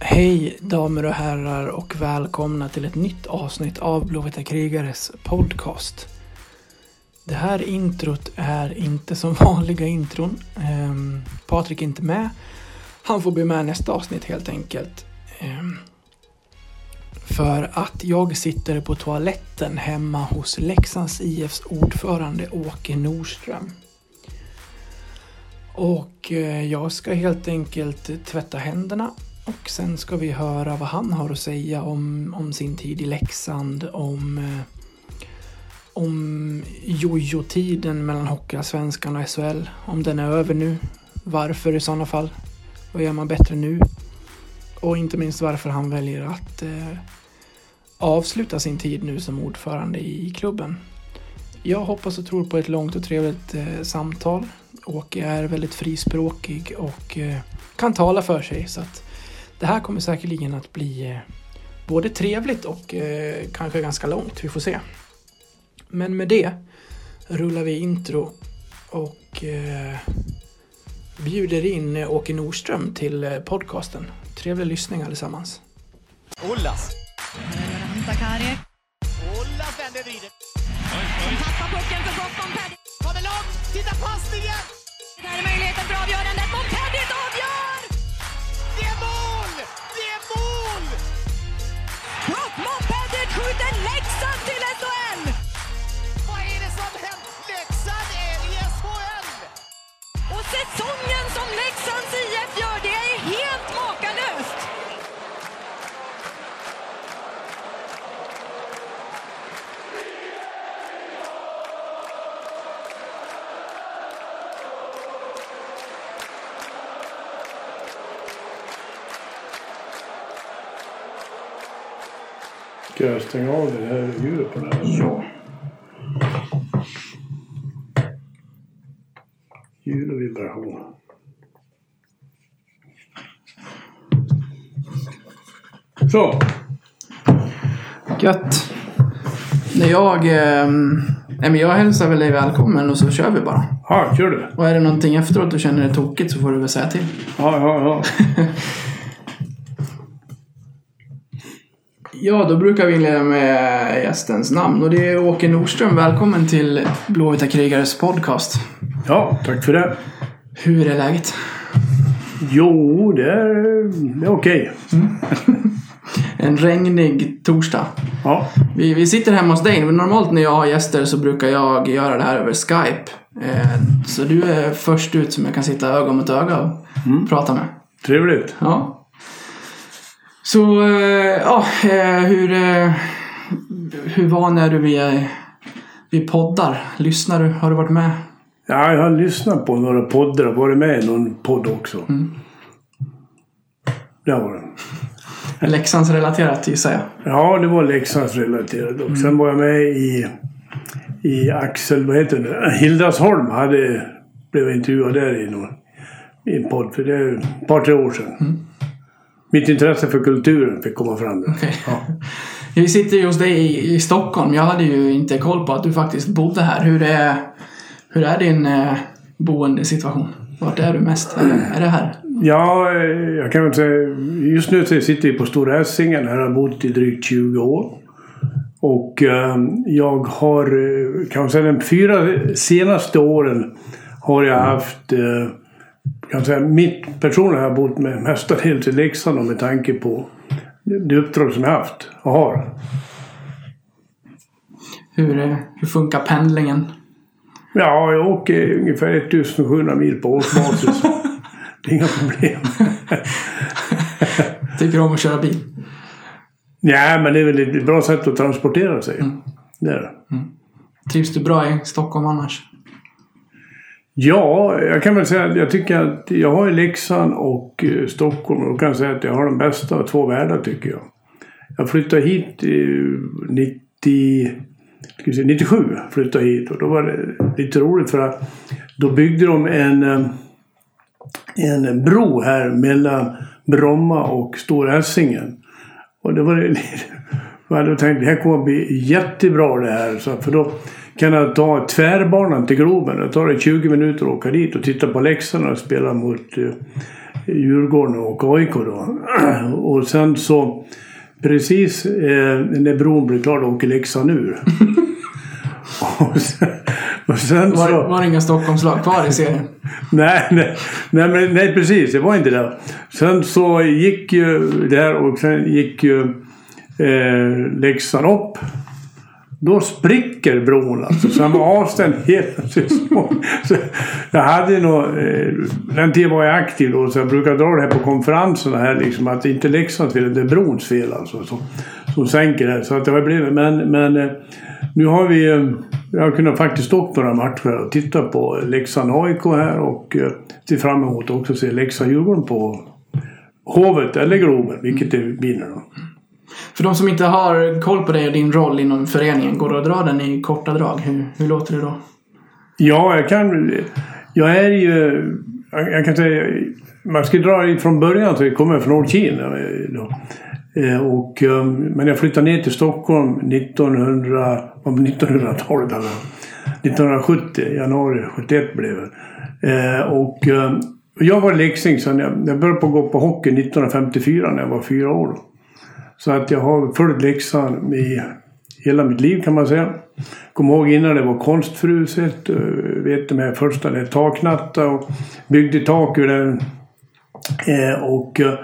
Hej damer och herrar och välkomna till ett nytt avsnitt av Blåvita krigares podcast. Det här introt är inte som vanliga intron. Ehm, Patrik är inte med. Han får bli med nästa avsnitt helt enkelt. Ehm, för att jag sitter på toaletten hemma hos Leksands IFs ordförande Åke Norström. Och eh, jag ska helt enkelt tvätta händerna och sen ska vi höra vad han har att säga om, om sin tid i Leksand, om, eh, om jojo-tiden mellan Hockeyallsvenskan och SHL. Om den är över nu. Varför i sådana fall? Vad gör man bättre nu? Och inte minst varför han väljer att eh, avsluta sin tid nu som ordförande i klubben. Jag hoppas och tror på ett långt och trevligt eh, samtal. Åke är väldigt frispråkig och eh, kan tala för sig. Så att det här kommer säkerligen att bli eh, både trevligt och eh, kanske ganska långt. Vi får se. Men med det rullar vi intro och eh, bjuder in Åke Norström till podcasten. Trevlig lyssning allesammans. Ollas. Hämtar Kari. Ollas vänder vrider. Som tappar pucken för gott. Montpellier. Ta det långt. Titta passningen. Här är möjligheten för avgörandet. Säsongen som Leksands IF gör, det är helt makalöst! Ska jag stänga av det här ljudet på den här? Ja. Ljud och vibration. Så. Gött. När jag, eh, men jag hälsar väl dig välkommen och så kör vi bara. Ja, kör du. Och är det någonting efteråt du känner är tokigt så får du väl säga till. Ja, ja, ja. Ja, då brukar vi inleda med gästens namn och det är Åke Norström. Välkommen till Blåvita krigares podcast. Ja, tack för det. Hur är läget? Jo, det är, det är okej. En regnig torsdag. Ja. Vi, vi sitter hemma hos dig. Normalt när jag har gäster så brukar jag göra det här över Skype. Eh, så du är först ut som jag kan sitta öga mot öga och prata med. Trevligt. Ja. Så, eh, ja, eh, hur, eh, hur van är du vid, vid poddar? Lyssnar du? Har du varit med? Ja, jag har lyssnat på några poddar och varit med i någon podd också. Det var det. Leksands relaterat gissar jag. Ja, det var Leksandsrelaterat. Och sen var jag med i, i Axel, vad heter det? Hildasholm hade, blev intervjuad där i, någon, i en podd för det är ett par, tre år sedan. Mitt intresse för kulturen fick komma fram där. Okej. Ja. Vi sitter ju hos dig i, i Stockholm. Jag hade ju inte koll på att du faktiskt bodde här. Hur är, hur är din eh, boendesituation? Vart är du mest? Är det, är det här? Ja, eh, jag kan väl säga just nu sitter vi på Stora Essingen. Här har jag bott i drygt 20 år. Och eh, jag har, eh, kan man säga de fyra senaste åren har jag haft, eh, kan säga mitt personligen har jag bott med mestadels i Leksand och med tanke på det uppdrag som jag haft och har. Hur, eh, hur funkar pendlingen? Ja, jag åker ungefär 1700 mil på årsbasis. det är inga problem. Tycker du om att köra bil? Nej, men det är väl ett bra sätt att transportera sig. Det är det. Trivs du bra i Stockholm annars? Ja, jag kan väl säga att jag tycker att jag har ju Leksand och eh, Stockholm och då kan jag säga att jag har de bästa av två världar tycker jag. Jag flyttade hit 90, ska säga, 97 flyttade hit och då var det lite roligt för att då byggde de en, eh, en bro här mellan Bromma och Stora Essingen. Och det var det... Jag hade tänkt det här kommer att bli jättebra det här. Så, för då kan jag ta tvärbanan till Globen. Det tar det 20 minuter att åka dit och titta på Leksand och spela mot eh, Djurgården och AIK då. Och sen så precis eh, när bron blev klar då åker Leksand ur. och sen, och sen Var, så... var det inga Stockholmslag kvar i serien? Nej, nej, nej, men, nej precis. Det var inte det. Sen så gick ju det här och sen gick ju eh, Leksand upp. Då spricker bron alltså. Så han var avstängd hela tiden. Jag hade nog... Eh, den tiden var jag aktiv då så jag brukar dra det här på konferenserna här liksom. Att det inte är Leksands fel, det är brons fel alltså. Som, som sänker det. Så att det har blivit... Men, men eh, nu har vi... Eh, jag har kunnat faktiskt stå några matcher och titta på Leksand AIK här och ser fram emot också att se Leksand-Djurgården på Hovet eller Globen, vilket det blir nu då. För de som inte har koll på dig och din roll inom föreningen, går det att dra den i korta drag? Hur, hur låter det då? Ja, jag kan... Jag är ju... Jag, jag kan säga... Man ska dra från början så jag kommer från Orkin. Eh, eh, och, ehm, men jag flyttade ner till Stockholm 1900... 1900-talet 1970. Januari 71 blev det. Eh, och ehm, jag var leksing sen jag, jag började på gå på hockey 1954 när jag var fyra år. Så att jag har följt Leksand i hela mitt liv kan man säga. Kommer ihåg innan det var konstfruset. Eh, vet de här första det taknatta och byggde tak ur den. Eh, och eh,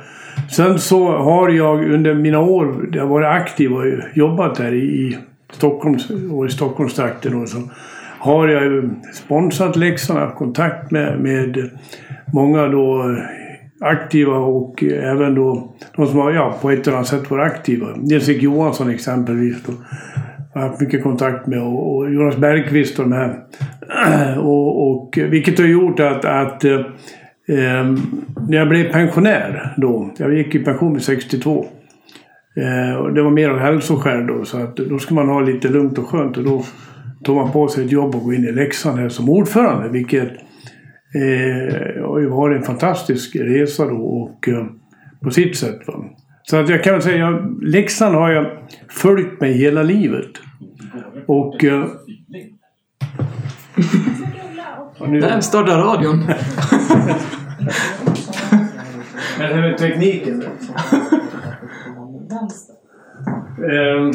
sen så har jag under mina år, jag har varit aktiv och jobbat där i Stockholms och i Stockholmstrakten och så har jag sponsrat Leksand, haft kontakt med, med många då eh, aktiva och eh, även då de som har ja, på ett eller annat sätt varit aktiva. Nils-Erik Johansson exempelvis. Då. Jag har haft mycket kontakt med och, och Jonas Bergqvist och de här. Och, och, eh, vilket har gjort att, att eh, eh, när jag blev pensionär då, jag gick i pension vid 62. Eh, och det var mer av hälsoskäl då så att då ska man ha lite lugnt och skönt och då tog man på sig ett jobb och gå in i Leksand här som ordförande vilket eh, varit en fantastisk resa då och eh, på sitt sätt. Va? Så att jag kan säga, jag, Leksand har jag följt mig hela livet. Och... Eh, och nu, Där startar radion. det här med tekniken. Ehm.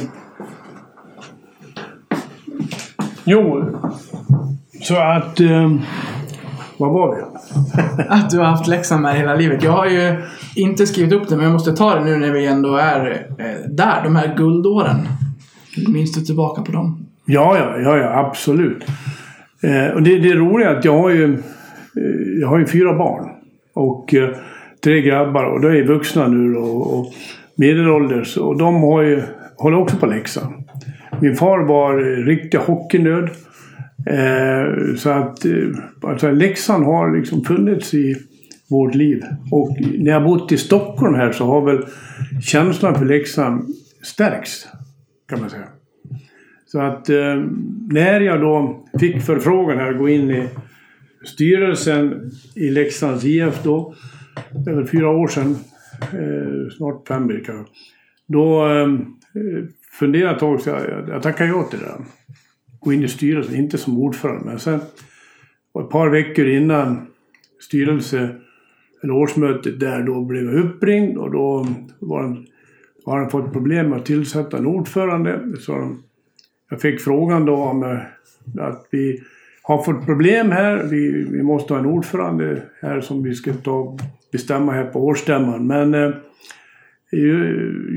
jo, så att... ehm, vad var vi? Att du har haft Leksand med hela livet. Jag har ju inte skrivit upp det, men jag måste ta det nu när vi ändå är eh, där. De här guldåren. Minns du tillbaka på dem? Ja, ja, ja, ja absolut. Eh, och det, det roliga är att jag har ju, eh, jag har ju fyra barn. Och eh, tre grabbar och de är vuxna nu då, och, och medelålders. Och de har ju, håller också på Leksand. Min far var riktig hockeynörd. Eh, så att eh, alltså Leksand har liksom funnits i vårt liv. Och när jag bott i Stockholm här så har väl känslan för Leksand stärkts. Kan man säga. Så att eh, när jag då fick förfrågan här att gå in i styrelsen i Leksands IF då, det är väl fyra år sedan, eh, snart fem det kanske. Då eh, funderade jag ett tag, så jag, jag tackade ja till det. Gå in i styrelsen, inte som ordförande, men sen och ett par veckor innan styrelse eller årsmötet där då blev jag uppringd och då var de, har de fått problem med att tillsätta en ordförande. Så de, jag fick frågan då om eh, att vi har fått problem här. Vi, vi måste ha en ordförande här som vi ska ta och bestämma här på årsstämman. Men eh,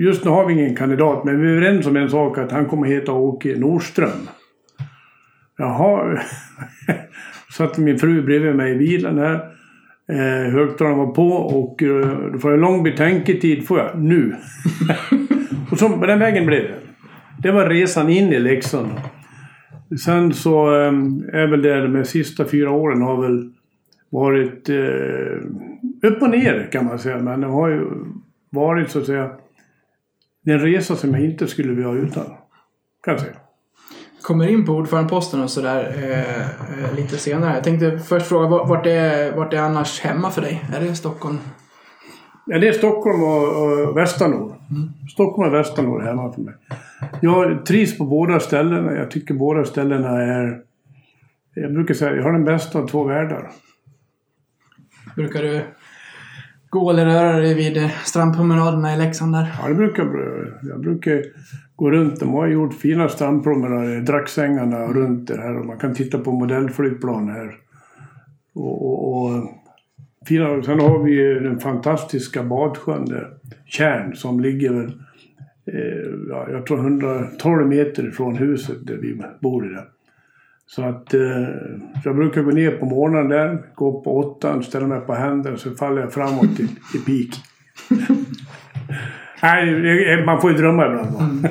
just nu har vi ingen kandidat. Men vi är överens om en sak att han kommer heta Åke Nordström. Jaha. Satt min fru bredvid mig i bilen här. Eh, högtalaren var på och eh, då får jag lång betänketid. Får jag nu. och så på den vägen blev det. Det var resan in i Leksand. Sen så eh, är väl det de sista fyra åren har väl varit eh, upp och ner kan man säga. Men det har ju varit så att säga en resa som jag inte skulle vilja ha utan. Kan jag säga. Kommer in på ordförandeposten och sådär eh, eh, lite senare. Jag tänkte först fråga, vart är, vart är annars hemma för dig? Är det Stockholm? Ja, det är Stockholm och, och Västanord. Stockholm och Västanord är hemma för mig. Jag trivs på båda ställena. Jag tycker båda ställena är... Jag brukar säga jag har den bästa av två världar. Brukar du gå eller röra dig vid strandpromenaderna i Leksand där? Ja, det brukar Jag brukar gå runt. De har gjort fina strandpromenader, Dracksängarna runt det här och man kan titta på modellflygplan här. Och, och, och fina, sen har vi ju den fantastiska badsjön där, Tjärn, som ligger väl, eh, ja, jag tror 112 meter ifrån huset där vi bor i. Det. Så att eh, jag brukar gå ner på morgonen där, gå upp på åttan, ställa mig på händerna så faller jag framåt i, i pik. Nej, man får ju drömma ibland. Mm.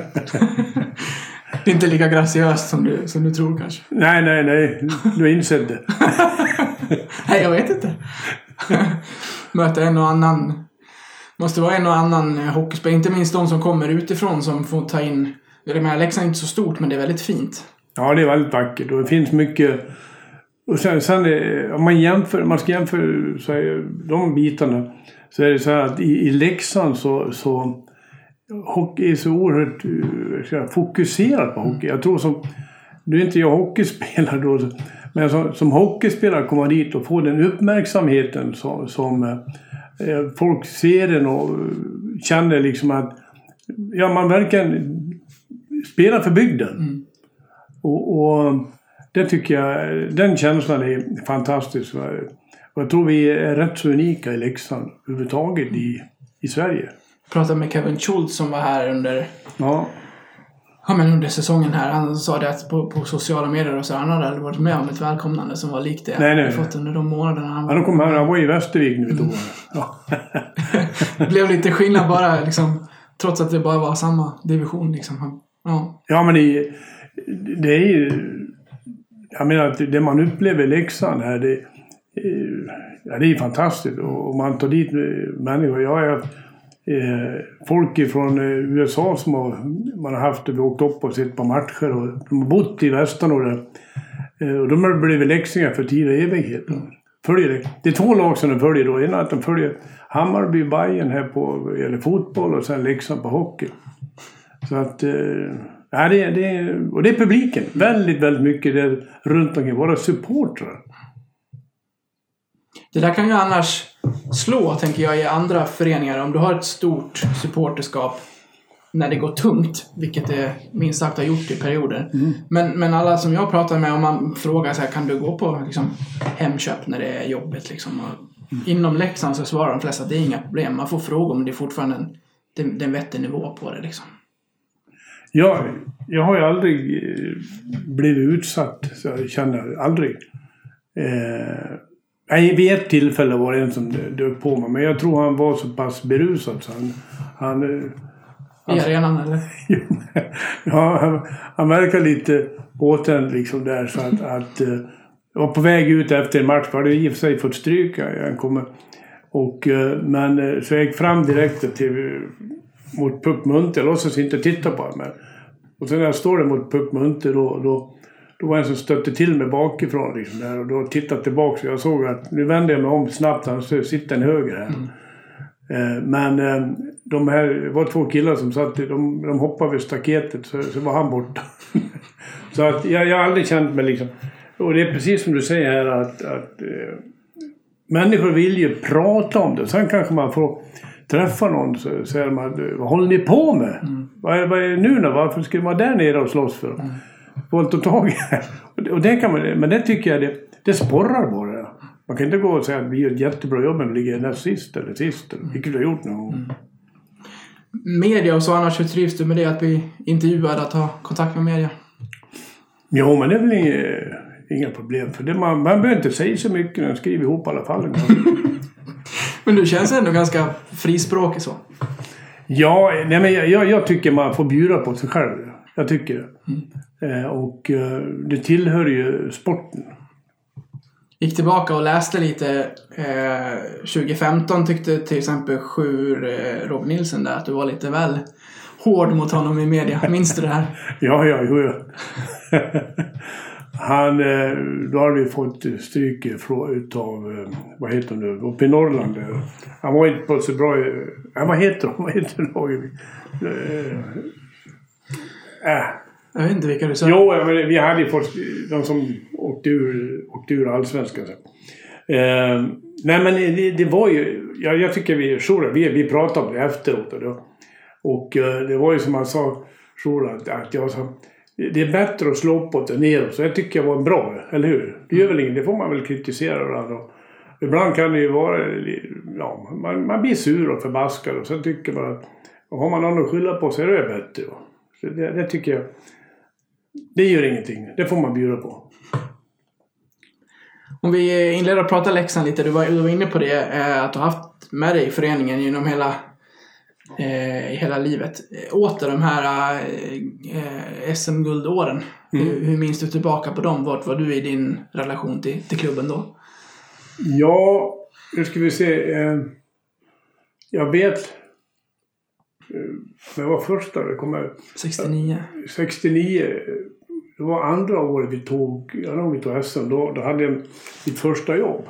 Det är inte lika graciöst som du, som du tror kanske. Nej, nej, nej. Du har insett det. nej, jag vet inte. Möter en och annan. Måste vara en och annan hockeyspelare. Inte minst de som kommer utifrån som får ta in. Jag menar, Leksand är inte så stort, men det är väldigt fint. Ja, det är väldigt vackert och det finns mycket. Och sen, sen om man jämför, man ska jämföra så är, de bitarna. Så är det så här att i, i Leksand så, så hockey är så oerhört säga, fokuserad på hockey. Jag tror som, nu är inte jag hockeyspelare då, men som, som hockeyspelare kommer dit och får den uppmärksamheten som, som eh, folk ser den och känner liksom att ja, man verkligen spelar för bygden. Mm. Och, och, det tycker jag, den känslan är fantastisk. Och jag tror vi är rätt så unika i Leksand överhuvudtaget i, i Sverige. Jag pratade med Kevin Schultz som var här under Ja. Ja, men under säsongen här. Han sa det att på, på sociala medier och så. Han hade aldrig varit med om ett välkomnande som var likt det nej, nej, han fått under de månaderna han var... Ja, kom här, han var i Västervik nu ett år. Ja. det blev lite skillnad bara liksom. Trots att det bara var samma division liksom. Ja, ja men det, det är ju... Jag menar att det man upplever i Leksand här, det, ja, det är fantastiskt. Och man tar dit eh, människor. Jag har eh, folk från eh, USA som har, man har haft, vi åkt upp och sett på matcher och de har bott i Västernorrland. Och de har blivit leksingar för tid och evighet. Följer det. det är två lag som de följer då. Ena att de följer Hammarby Bayern här på eller fotboll och sen Leksand på hockey. Så att... Ja, det, det, och det är publiken. Väldigt, väldigt mycket där runt omkring. Våra supportrar. Det där kan ju annars slå, tänker jag, i andra föreningar. Om du har ett stort supporterskap när det går tungt, vilket det minst sagt har gjort i perioder. Mm. Men, men alla som jag pratar med, om man frågar så här, kan du gå på liksom, Hemköp när det är jobbigt? Liksom, mm. Inom Leksand så svarar de flesta att det är inga problem. Man får fråga om det är fortfarande en, det, det är en vettig nivå på det. Liksom. Jag, jag har ju aldrig eh, blivit utsatt, så jag känner aldrig. Eh, vid ett tillfälle var det en som dök på mig. Men jag tror han var så pass berusad så han... han I arenan eller? ja, han, han verkar lite påtänd liksom där så att... att eh, jag var på väg ut efter en match. Jag hade i och för sig fått stryk. Jag kommer, och, eh, men eh, så jag gick fram direkt till, mot Puck Munter. Jag låtsas inte titta på honom. Och sen när jag står där mot Puck Munter då, då då var det en som stötte till mig bakifrån liksom där och då tittade tillbaka och jag såg att nu vände jag mig om snabbt. Han sitter en höger här. Mm. Eh, men eh, de här, det var två killar som satt, de, de hoppade vid staketet så, så var han borta. så att jag, jag har aldrig känt mig liksom... Och det är precis som du säger här att, att eh, människor vill ju prata om det. Sen kanske man får träffa någon så säger man vad håller ni på med? Mm. Vad, är, vad är det nu då? Varför ska man där nere och slåss för? Mm tag. Och det kan man, men det tycker jag det, det sporrar bara. Man kan inte gå och säga att vi gör ett jättebra jobb men vi ligger näst sist eller sist. Vilket du har gjort någon gång. Mm. Media och så annars, hur trivs du med det? Att bli intervjuad, att ha kontakt med media? Jo, men det är väl inga, inga problem. För det, man, man behöver inte säga så mycket när man skriver ihop i alla fall. men du känns ändå ganska frispråkig så? Ja, nej, men jag, jag tycker man får bjuda på sig själv. Jag tycker det. Mm. Eh, och eh, det tillhör ju sporten. Gick tillbaka och läste lite. Eh, 2015 tyckte till exempel Sjur eh, Robin Nilsson där att du var lite väl hård mot honom i media. Minns du det här? ja, ja, jo, ja. Han, eh, då hade vi fått stryk utav, eh, vad heter de nu, uppe i Norrland. Han var inte på så bra, vad heter de? Vad heter de? Äh. Jag vet inte vilka du sa. Jo, men vi hade ju fått de som åkte ur, åkte ur allsvenskan. Eh, Nej men det, det var ju... Jag, jag tycker vi, Shura, vi, vi pratade om det efteråt. Och, då, och eh, det var ju som han sa, Shura, att, att jag sa... Det är bättre att slå uppåt än neråt. Så jag tycker jag var bra, eller hur? Det gör väl inget, det får man väl kritisera varandra. Och Ibland kan det ju vara... Ja, man, man blir sur och förbaskad och sen tycker man att... Har man någon att skylla på så är det bättre. Så det, det tycker jag... Det gör ingenting. Det får man bjuda på. Om vi inleder att prata Leksand lite. Du var, du var inne på det, eh, att du har haft med dig i föreningen genom hela, eh, hela livet. Eh, Åter de här eh, SM-guldåren. Hur, hur minns du tillbaka på dem? Vart var du i din relation till, till klubben då? Ja, nu ska vi se. Eh, jag vet... Eh, när var första, det kommer 69? 69. Det var andra året vi tog, ja, då vi tog SM. Då, då hade jag mitt första jobb.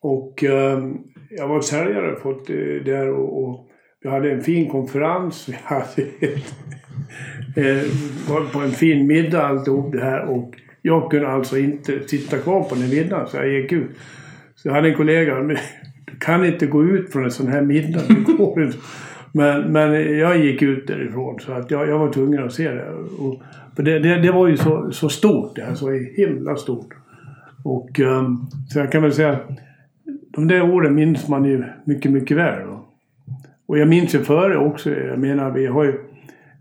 Och eh, jag var säljare fått eh, där och, och vi hade en fin konferens. Vi hade ett, eh, var på en fin middag alltihop det här. Och jag kunde alltså inte sitta kvar på den middagen så jag gick ut. Så jag hade en kollega. "Men Du kan inte gå ut från en sån här middag. Det går inte." Men, men jag gick ut därifrån så att jag, jag var tvungen att se det. Och, för det, det, det var ju så, så stort det här. Så himla stort. Och um, så jag kan väl säga de där åren minns man ju mycket, mycket väl. Och jag minns ju före också. Jag menar, vi har ju...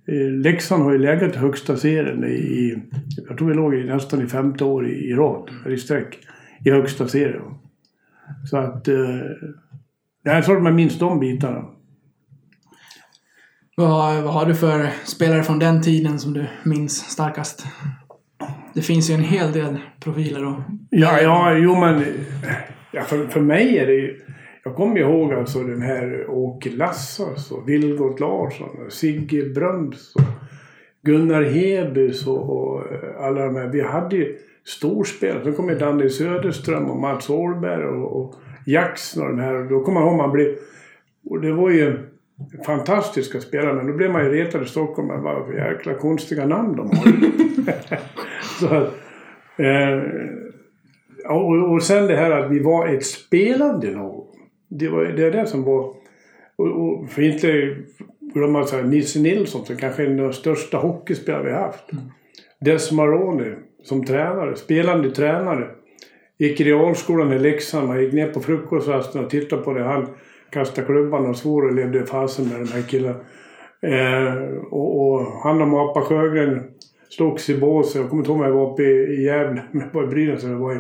eh, Leksand har ju legat i högsta serien i... Jag tror vi låg i, nästan i femte år i, rad, i sträck, i högsta serien. Så att... Eh, jag tror att man minns de bitarna. Vad, vad har du för spelare från den tiden som du minns starkast? Det finns ju en hel del profiler och... Ja, ja, jo men... Ja, för, för mig är det ju... Jag kommer ihåg alltså den här Åke Lassas och Vilgot Larsson och Sigge Bröms och Gunnar Hebus och, och eh, alla de här. Vi hade ju storspelare. Sen kom ju Danny Söderström och Mats Åhlberg och, och Jackson och de här. Och då kommer jag ihåg man blev... Och det var ju fantastiska spelare. Men då blev man ju retad i Stockholm. Men vad för jäkla konstiga namn de har. Så att, eh, och, och sen det här att vi var ett spelande lag. Det var det, det som var... Och, och för inte glömma så här, Nisse Nilsson som kanske är en av de största hockeyspelare vi haft. Des Maroni som tränare, spelande tränare. Gick i realskolan i Leksand. Man gick ner på frukostrasten och tittade på det. Han kastade klubban och svor och levde fasen med de här killarna. Eh, och, och han och Mapa Sjögren slogs i båset. Jag kommer inte ihåg om jag var uppe i, i Gävle, men jag var i Brynäs eller var i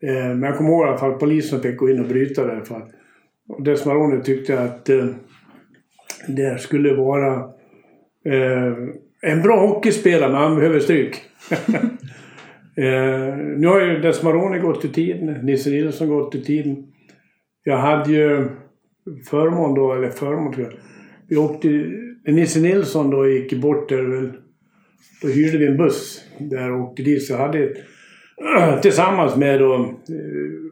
Eh, Men jag kommer ihåg i alla fall polisen fick gå in och bryta det. För att Desmarone tyckte att eh, det skulle vara eh, en bra hockeyspelare men han behöver stryk. eh, nu har ju Desmarone gått i tiden. Nisse Nilsson gått i tiden. Jag hade ju förmån då, eller förmån tror jag. Vi åkte, när Nisse Nilsson då gick bort där väl, då hyrde vi en buss där och åkte dit. Så jag hade tillsammans med då eh,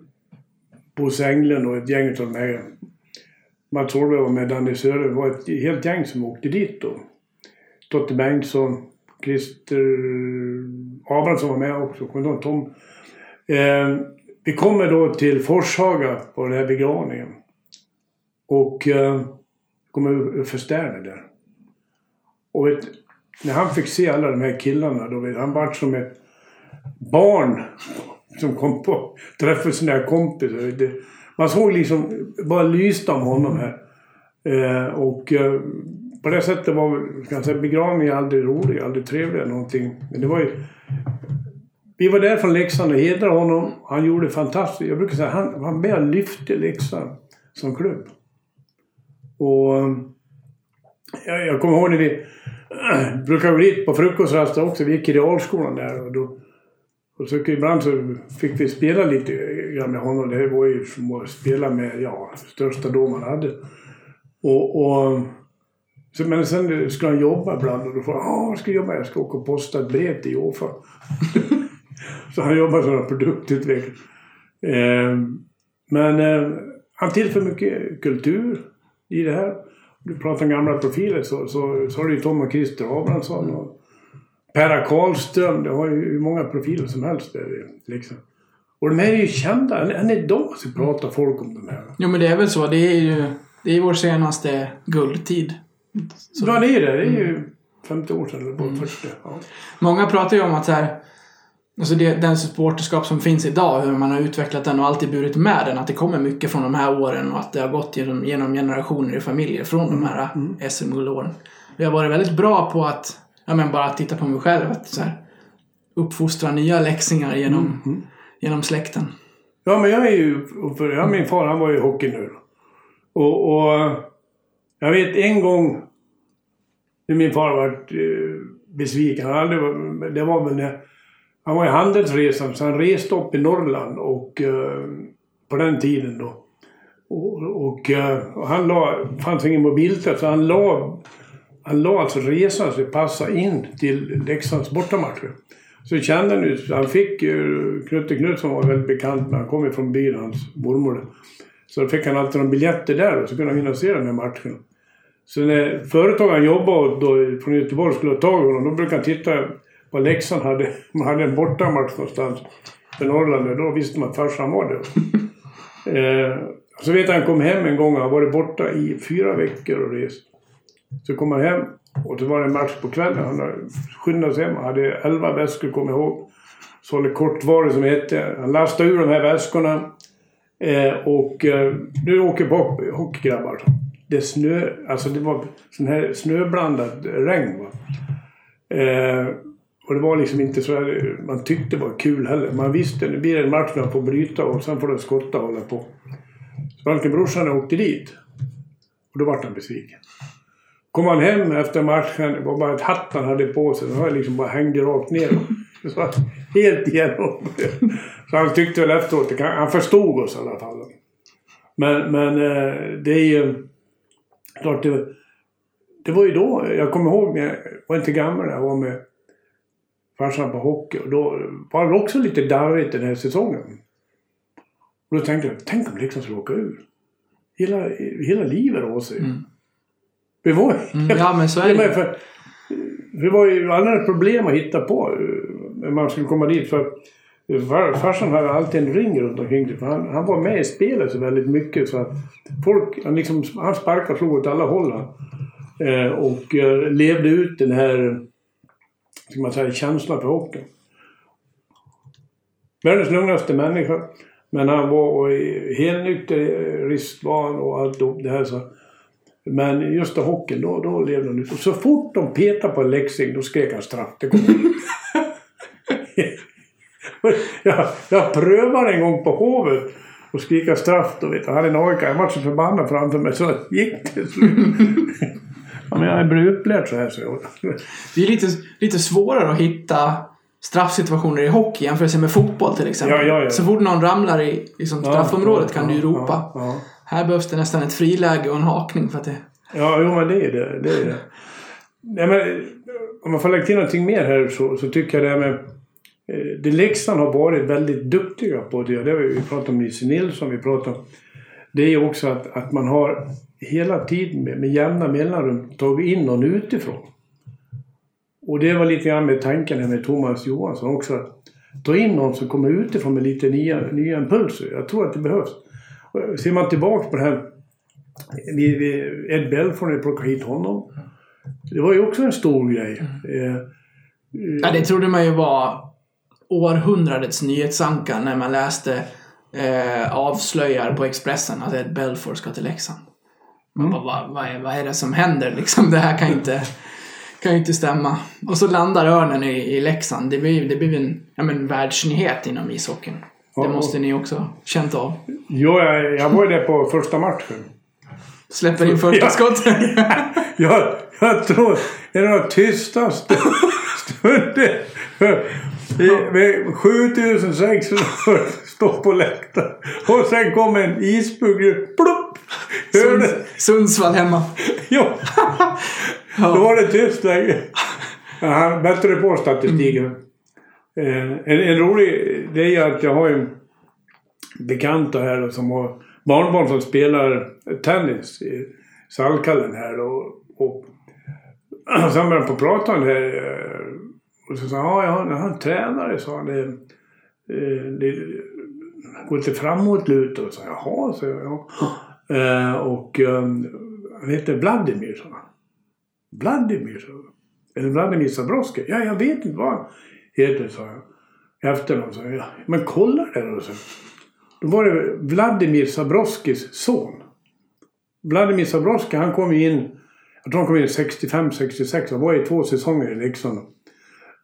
Bosse Englund och ett gäng av de här. Mats Holmberg var med, Danny Söder. Det var ett helt gäng som åkte dit då. Totte Bengtsson, Christer Abrahamsson var med också. Kommer du Tom? Eh, vi kommer då till Forshaga på den här begravningen. Och eh, kommer för Sterner där. Och vet, när han fick se alla de här killarna då, vet, han vart som ett barn som kom på träffa sina kompisar. Det, man såg liksom bara lyste om honom här. Eh, och eh, på det sättet var kan jag säga, begravningen aldrig rolig, aldrig trevlig eller någonting. Men det var ju... Vi var där från Leksand och hedrade honom. Han gjorde fantastiskt. Jag brukar säga han, han mer lyfte Leksand som klubb. Och eh, jag, jag kommer ihåg när vi brukade gå dit på frukostraster också. Vi gick i realskolan där och då och så ibland så fick vi spela lite grann med honom. Det var ju som att spela med, ja, största då man hade. Och, och så, men sen skulle han jobba ibland och då får han, ja ska jobba? Jag ska åka och posta ett brev till Jofa. så han jobbar som produktutvecklare. Eh, men eh, han tillför mycket kultur i det här. Du pratar om gamla profiler så, så, så har du ju Tom och Christer Abrahamsson och Perra Karlström. Det har ju hur många profiler som helst där liksom. Och de här är ju kända. Än, idag så pratar folk om de här. Jo, men det är väl så. Det är ju det är vår senaste guldtid. Så- Ja, det är det. Det är ju 50 år sedan eller bara 40. Ja. Många pratar ju om att så här, alltså det, den supporterskap som finns idag, hur man har utvecklat den och alltid burit med den, att det kommer mycket från de här åren och att det har gått genom, genom generationer i familjer från de här SM-guldåren. Vi har varit väldigt bra på att, ja men bara titta på mig själv, att så här, uppfostra nya läxingar genom, genom släkten. Ja, men jag är ju... För, ja, min far han var ju hockey nu. Och, och jag vet en gång när min far var eh, besviken. Han hade, det var väl när han var i handelsresan så han reste upp i Norrland och eh, på den tiden då. Och, och, eh, och han la, fanns ingen mobiltelefon så han la, han la alltså resan så det passade in till Leksands bortamatcher. Så kände han ju, han fick ju, Knutte Knutsson var väldigt bekant med, han kom ju från byn, hans mormor. Så då fick han alltid några biljetter där och så kunde han hinna se den här matchen. Så när företagaren jobbade då från Göteborg skulle ha tag i honom, då brukade han titta vad Leksand hade. Man hade en bortamatch någonstans för Norrland och då visste man att farsan var där. eh, så vet jag han kom hem en gång och han varit borta i fyra veckor och rest. Så kom han hem och så var det en match på kvällen. Han skyndade sig hem. Han hade elva väskor, kom jag ihåg. Sålde kortvaror som det hette. Han lastade ur de här väskorna. Eh, och eh, nu åker vi på hockeygrabbar. Det snö, alltså det var sån här snöblandat regn. Va? Eh, och det var liksom inte så här, man tyckte det var kul heller. Man visste nu blir det en match när man får bryta och sen får den skotta och hålla på. Så brorsan åkte dit. Och då vart han besviken. Kom han hem efter matchen, det var bara ett hatt han hade på sig. Den liksom bara hängde rakt ner. Så helt igenom. Så han tyckte väl efteråt, han förstod oss i alla fall. Men, men eh, det är ju klart det, det var ju då, jag kommer ihåg när jag var inte gammal, jag var med farsan på hockey och då var det också lite darrigt den här säsongen. Och då tänkte jag, tänk om Leksand skulle åka ur. Hela, hela livet av sig. Mm. Det var Mm, ja, men så är det för, det var ju alla problem att hitta på eh, när man skulle komma dit. För far, farsan hade alltid en ring runt omkring sig. För han, han var med i spelet så väldigt mycket så folk, han, liksom, han sparkade och slog åt alla håll. Eh, och eh, levde ut den här, ska man säga, känslan för hockeyn. Världens lugnaste människa. Men han var helnykterist var han och allt det här. Så. Men just i hockeyn, då, då levde han ut. Och så fort de petade på en läxing, då skrek han straff. Det jag, jag prövade en gång på Hovet och skrika straff. Då, vet du. Han hade en AIK. Jag var så förbannad framför mig så gick det till slut. ja, men jag blev upplärd så här. Så jag, Det är lite, lite svårare att hitta straffsituationer i hockey jämfört med fotboll till exempel. Ja, ja, ja. Så fort någon ramlar i liksom, straffområdet kan du ju ropa. Här behövs det nästan ett friläge och en hakning för att det... Ja, jo men det är det. det, är det. Nej, men, om man får lägga till någonting mer här så, så tycker jag det här med... Eh, det Leksand har varit väldigt duktiga på det. Det har vi pratat om Nisse Nilsson, vi pratar om... Det är ju också att, att man har hela tiden med, med jämna mellanrum tagit in någon utifrån. Och det var lite grann med tanken här med Thomas Johansson också. Att ta in någon som kommer utifrån med lite nya, nya impulser. Jag tror att det behövs. Ser man tillbaka på det här Ed Belfour, när vi plockade hit honom. Det var ju också en stor grej. Eh, Ja, det trodde man ju var århundradets nyhetsanka när man läste eh, avslöjar på Expressen att Ed Belfour ska till Leksand. Man bara, vad, vad, är, vad är det som händer liksom? Det här kan ju inte, kan ju inte stämma. Och så landar Örnen i, i Leksand. Det blir, det blir en ja, men, världsnyhet inom ishockeyn. Det måste ni också känt av. jo, jag, jag var ju där på första matchen. Släpper in första skottet. Jag, jag tror det är de tystaste stunder. Vi- vi- 7600 står på läktaren. Och sen kom en isbugge. Plopp! Hörde, Sundsvall hemma. ja. Då var det tyst länge. Han bättre på statistiken. Eh, en, en rolig det är ju att jag har ju bekanta här då som har barnbarn som spelar tennis i Salkallen här och, och sen började de på prata om det här. Eh, och så sa han, ja, jag han en tränare, sa han. Det, eh, det går lite framåtlutad. Och så, Jaha, så jag. Ja. Och ehm, han heter Vladimir, sa han. Vladimir, sa han. Eller Vladimir Zabroski. Ja, jag vet inte vad heter, sa jag. Efter honom sa jag. Ja, men kolla det då, så. Då var det Vladimir Zabroskis son. Vladimir Zabroski, han kom in, jag tror han kom in 65-66. Han var i två säsonger i Leksand.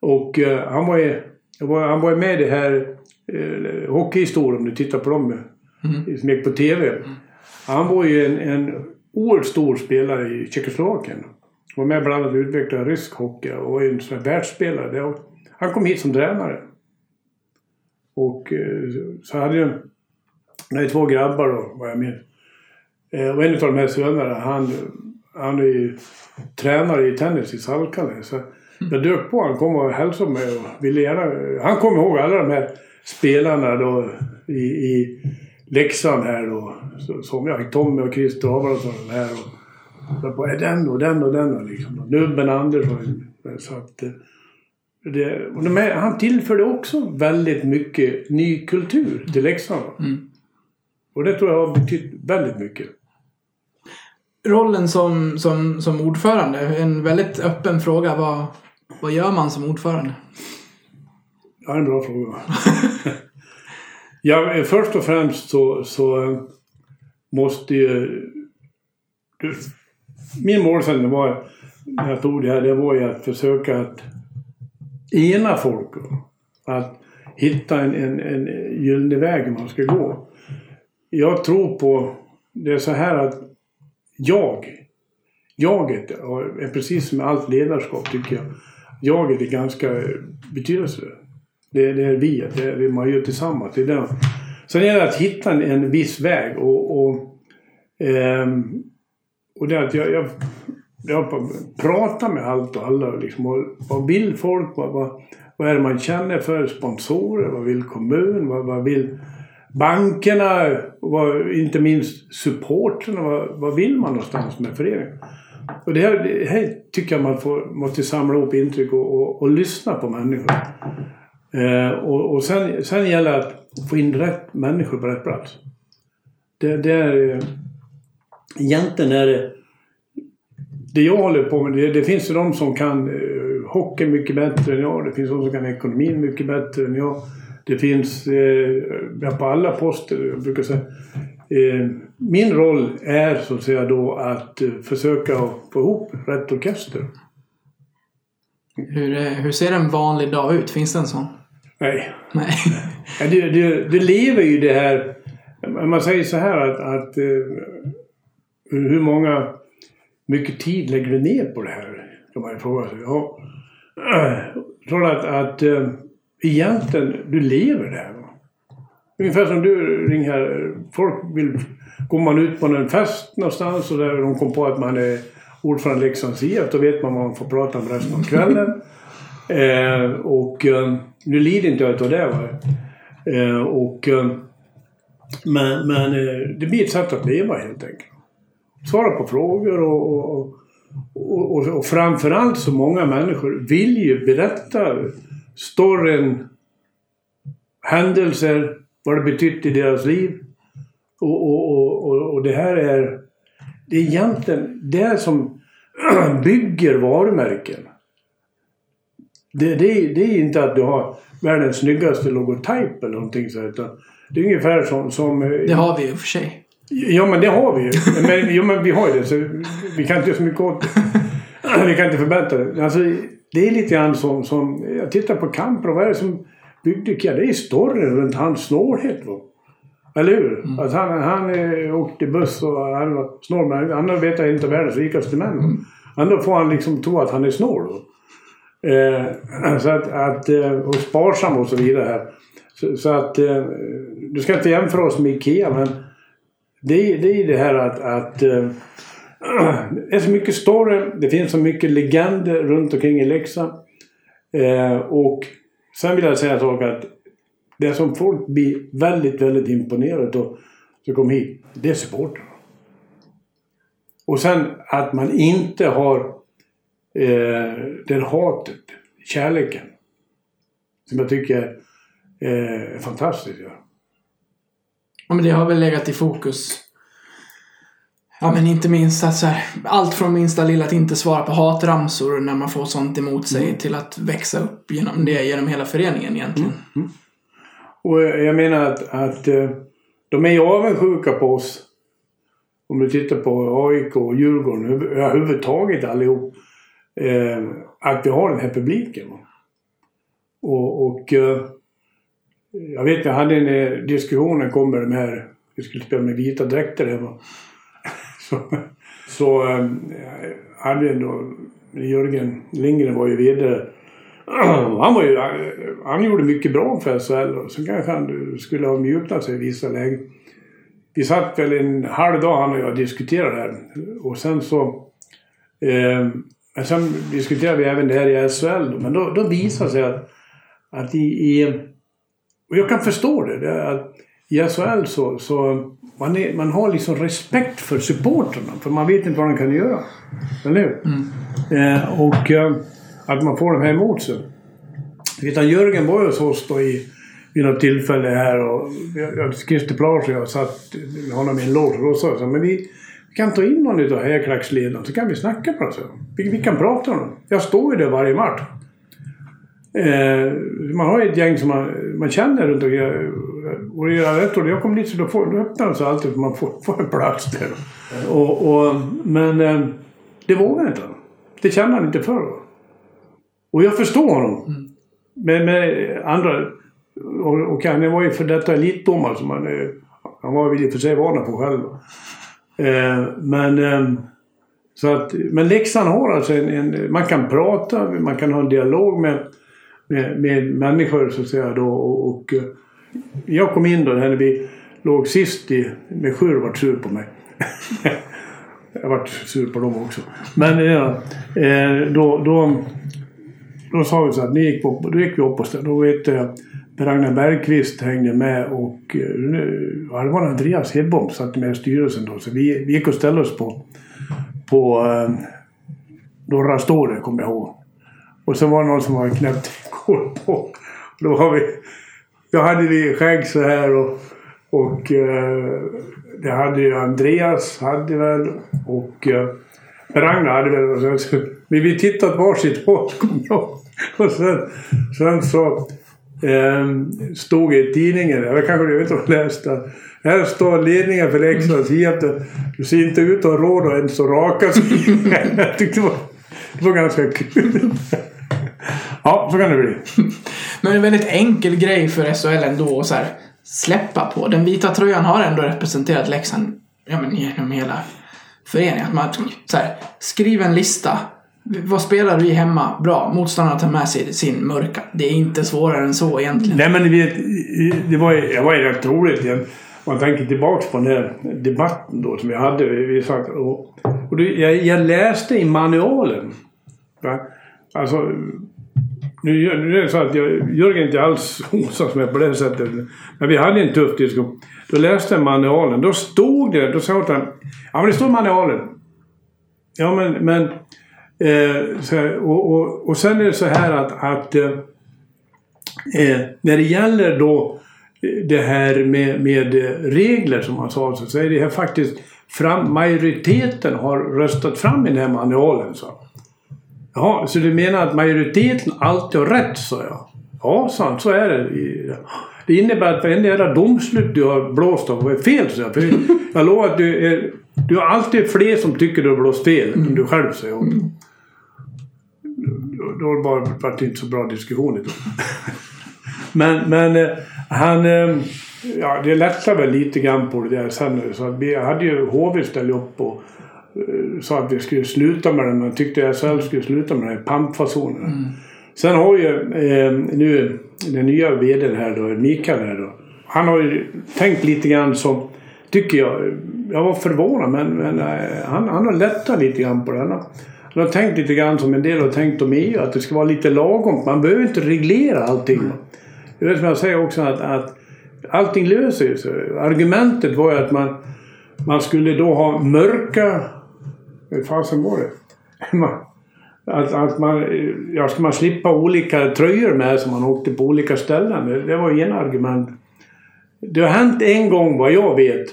Och eh, han var var, han var med i det här eh, hockeyhistorien om du tittar på dem mm. som gick på TV. Han var ju en, en oerhört stor spelare i Tjeckoslovakien. Var med bland annat och utvecklade rysk hockey och var en sån här världsspelare. Han kom hit som tränare. Och eh, så hade jag, det är två grabbar då, vad jag minns. Eh, och en av de här sönerna, han, han är ju tränare i tennis i Salkale. Så jag dök på han kom och hälsade mig och ville gärna... Han kom ihåg alla de här spelarna då i, i Leksand här då. Som jag Tommy och Christer Abrahamsson här. Och, och på, är den och den och den och liksom. Nubben Andersson. Så att, eh, det, och de här, han tillförde också väldigt mycket ny kultur till Leksand. Mm. Och det tror jag har betytt väldigt mycket. Rollen som, som, som ordförande, en väldigt öppen fråga. Vad, vad gör man som ordförande? Ja, en bra fråga. ja, först och främst så, så måste ju... Du, min målsättning var, när jag tog det här, det var ju att försöka att ena folk. Att hitta en, en, en gyllene väg man ska gå. Jag tror på, det är så här att jag, jaget är precis som med allt ledarskap tycker jag. Jaget är ganska betydelsefullt. Det, det är vi, det är det man gör tillsammans. Det är det. Sen är det att hitta en, en viss väg och, och, eh, och det är att jag, jag, Prata med allt och alla. Liksom, och, vad vill folk? Vad, vad, vad är det man känner för sponsorer? Vad vill kommunen? Vad, vad vill bankerna? Vad, inte minst supporterna? Vad, vad vill man någonstans med föreningen? Och det här, det här tycker jag man får, måste samla ihop intryck och, och, och lyssna på människor. Eh, och och sen, sen gäller det att få in rätt människor på rätt plats. Det, det är... Eh, egentligen är det... Det jag håller på med, det, det finns ju de som kan eh, hockey mycket bättre än jag. Det finns de som kan ekonomin mycket bättre än jag. Det finns eh, på alla poster, jag brukar säga. Eh, min roll är så att säga då att eh, försöka få ihop rätt orkester. Hur, eh, hur ser en vanlig dag ut? Finns det en sån? Nej. Nej. Ja, du, du, du lever ju det här... Man säger så här att, att eh, hur många... mycket tid lägger du ner på det här? Kan man fråga sig. Ja. Jag tror att, att äh, egentligen, du lever det här. Ungefär som du ringer här. Folk vill... Går man ut på en fest någonstans och där de kom på att man är ordförande i Leksands IF, då vet man vad man får prata om resten av kvällen. eh, och eh, nu lider inte jag av det. Va? Eh, och, eh, men men eh, det blir ett sätt att leva helt enkelt. Svara på frågor och, och, och, och, och framförallt så många människor vill ju berätta storyn, händelser, vad det betytt i deras liv. Och, och, och, och det här är, det är egentligen det som bygger varumärken. Det, det, det är inte att du har världens snyggaste logotyp eller någonting så utan det är ungefär som... som eh, Det har vi i och för sig. Ja men det har vi ju. Men, jo, men vi har ju det så vi kan inte göra så mycket åt det. Vi kan inte förbättra det. Alltså, det är lite grann som, som... Jag tittar på Kamper och vad är det som byggde Kia? Det är storyn runt hans snålhet. Va? Eller hur? Mm. Att han, han eh, åkte buss och han var snål. Men han vet jag inte världens rikaste män. Mm. Ändå får han liksom tro att han är snål. Eh, så att, att, eh, och sparsam och så vidare. Här. Så, så att eh, du ska inte jämföra oss med IKEA men det, det är det här att, att det eh, är så mycket story. Det finns så mycket legender runt omkring i Leksand. Eh, och sen vill jag säga en sak att det som folk blir väldigt, väldigt imponerade av som kommer hit, det är supportrarna. Och sen att man inte har eh, det hatet, kärleken. Som jag tycker eh, fantastiskt. Ja. Ja, men det har väl legat i fokus. Ja, men inte minst att så här, allt från minsta lilla att inte svara på hatramsor när man får sånt emot sig Mm. till att växa upp genom det genom hela föreningen egentligen. Och jag menar att, att eh, de är ju avundsjuka på oss. Om du tittar på AIK och Djurgården över- överhuvudtaget allihop. Eh, att vi har den här publiken. Och, och eh, jag vet jag hade en eh, diskussion när kom med de här, vi skulle spela med vita dräkter hemma. så så ehm, hade jag då, Jörgen Lindgren var ju VD han, var ju, han gjorde mycket bra för SHL och sen kanske han skulle ha mjuknat sig i vissa lägen. Vi satt väl en halv dag han och jag och diskuterade det här. Och sen så... Eh, men sen diskuterade vi även det här i SHL. Men då, då visade det sig att, att i, i... Och jag kan förstå det. det är I SHL så... så man, är, man har liksom respekt för supportrarna. För man vet inte vad de kan göra. Eller hur? Eh, och eh, att man får dem här emot sig. Utan Jörgen var ju hos oss då i, vid något tillfälle här och Christer Plage och jag satt med honom i en loge och då sa jag så men vi kan ta in någon utav herrklacksledarna så kan vi snacka på det. Så. Vi, vi kan prata om det. Jag står ju där varje match. Eh, man har ju ett gäng som man, man känner runt omkring. Och jag, och jag kom dit så då, får, då öppnar de sig alltid för man får, får en plats där. Och, och, men eh, det vågar inte. Det känner han inte för. Och jag förstår honom. Men med andra... Och, och han var ju för detta elitdomare som han... eh, Han var väl i och för sig van på själv. Eh, men... Eh, så att, men Leksand har alltså en, en... Man kan prata, man kan ha en dialog med, med, med människor så att säga då. Och, och eh, jag kom in då när vi låg sist i... Med Sjur vart sur på mig. jag vart sur på dem också. Men ja, eh, då, då då sa vi så att ni gick på, då gick vi upp och ställde. Då vet jag Per-Agnar Bergqvist hängde med och eh, ja, det var Andreas Hedbom som satt med i styrelsen då. Så vi, vi gick och ställde oss på, på eh, Norra Ståre, kommer jag ihåg. Och så var det någon som hade knäppt kol på. Då har vi... Då hade vi skägg så här och... Och eh, det hade ju Andreas hade väl och eh, Ragnar hade väl. Och sen, så, men vi tittade åt varsitt håll kommer jag. Och sen, sen så eh, stod det i tidningen, jag kanske du vet om läst läste här står ledningen för Leksands IF. Du ser inte ut att ha råd att ens raka sig. Jag tyckte det var, det var ganska kul. Ja, så kan det bli. Men en väldigt enkel grej för SHL ändå att så här, släppa på. Den vita tröjan har ändå representerat Leksand ja, men genom hela föreningen. Att man så här, skriv en lista. Vad spelar vi hemma? Bra. Motståndarna tar med sig sin mörka. Det är inte svårare än så egentligen. Nej men vet, det var ju, det var ju rätt roligt igen. Man tänker tillbaks på den här debatten då som vi hade. Vi satt, och, och det, jag, jag läste i manualen. Va? Alltså, nu, nu är det så att jag, Jörgen inte alls osams med på det sättet. Men vi hade en tuff diskussion. Då läste jag manualen. Då stod det, då sa jag honom, ja men det står i manualen. Ja men, men eh, så och, och, och sen är det så här att, att eh, eh när det gäller då eh, det här med, med regler som man sa så är det här faktiskt fram, majoriteten har röstat fram i den här manualen. Så. Jaha, så du menar att majoriteten alltid har rätt, sa jag. Ja, sa han, så är det. Det innebär att varenda jävla domslut du har blåst av är fel, sa jag. För jag lovar att du, är, du har alltid fler som tycker du har blåst fel än du själv säger. Då, då var det var det inte så bra diskussion. Men, men eh, han... eh, Ja, det lättade väl lite grann på det där sen. Så att vi hade ju HV ställt upp och sa att vi skulle sluta med den. Man tyckte SHL skulle sluta med den här pampfasonen. Sen har ju eh, nu den nya VDn här då, Mikael här då. Han har ju tänkt lite grann som, tycker jag, jag var förvånad men, men eh, han, han har lättat lite grann på det. Han har, han har tänkt lite grann som en del har tänkt om EU, att det ska vara lite lagom. Man behöver inte reglera allting. Det är som jag säger också att, att allting löser sig. Argumentet var ju att man, man skulle då ha mörka... Hur fasen var det? Att, att man, ja, ska man slippa olika tröjor med som man åkte på olika ställen? Det, det var ena argument. Det har hänt en gång vad jag vet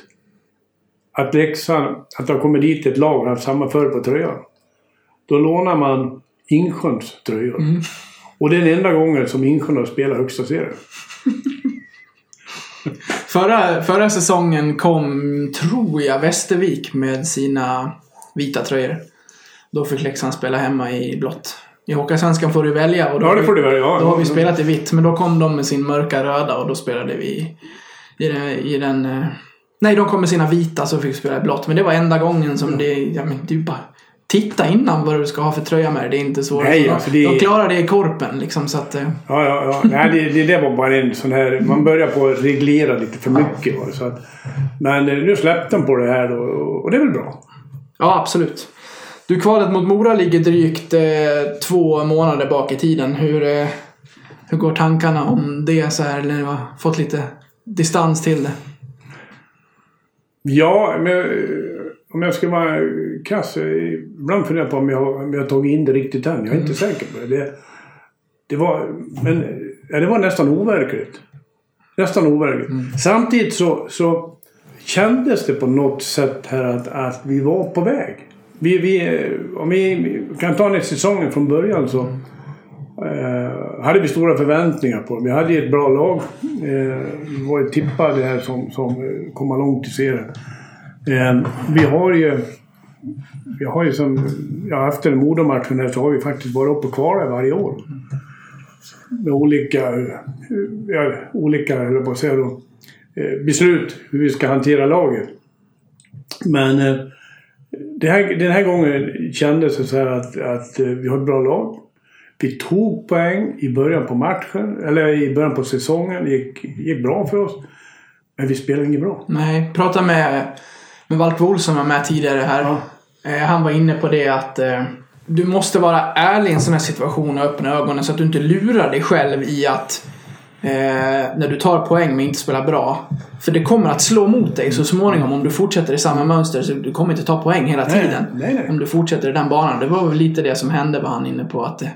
att Leksand, att det har kommit dit ett lag och haft samma färg på tröjan. Då lånar man Insjöns tröjor. Och det är den enda gången som Insjön har spelat högsta serien. Förra, förra säsongen kom, tror jag, Västervik med sina vita tröjor. Då fick Leksand spela hemma i blått. I Hockeyallsvenskan får du välja. Och då Ja, har det vi- får du väl. Ja, Då har vi ja. spelat i vitt, men då kom de med sin mörka röda och då spelade vi i. I den eh, nej, de kom med sina vita så fick vi spela i blått. Men det var enda gången som det... Ja, men du bara... Titta innan vad du ska ha för tröja med dig. Det är inte svårt. Nej, alltså det- de klarar det i korpen liksom så att... eh, Ja, ja, ja. Nej, det, det där var bara en sån här... Man börjar på att reglera lite för mycket. Va? Så att, men eh, nu släppte de på det här då, och det är väl bra. Ja, absolut. Du, kvalet mot Mora ligger drygt eh, två månader bak i tiden. Hur, eh, hur går tankarna om det så här? Eller har fått lite distans till det? Ja, men om jag ska vara kass. Ibland funderar jag på om jag, om jag tagit in det riktigt än. Jag är inte säker på det. det. Det var, men, det var nästan overkligt. Nästan overkligt. Samtidigt så, så kändes det på något sätt här att, att vi var på väg. Vi, vi, om vi kan ta den säsongen från början så eh, hade vi stora förväntningar på det. Vi hade ju ett bra lag. Eh, vi var ju tippade här som, som komma långt i serien. Eh, vi har ju... Vi har ju som... Ja, efter Modomatchen här så har vi faktiskt varit uppe och kvalat varje år. Med olika... Ja, olika, höll jag på att säga då, beslut hur vi ska hantera laget. Men eh, här, den här gången kändes det så här att, att eh, vi har ett bra lag. Vi tog poäng i början på matchen, eller i början på säsongen. Det gick, gick bra för oss. Men vi spelade inget bra. Nej, prata med, med Valp Olsson som var med tidigare här. Ja. Eh, han var inne på det att eh, du måste vara ärlig i en sån här situation och öppna ögonen så att du inte lurar dig själv i att eh, när du tar poäng men inte spelar bra. För det kommer att slå mot dig så småningom om du fortsätter i samma mönster. Så du kommer inte ta poäng hela tiden. nej, nej. Om du fortsätter i den banan. Det var väl lite det som hände var han inne på. Att det,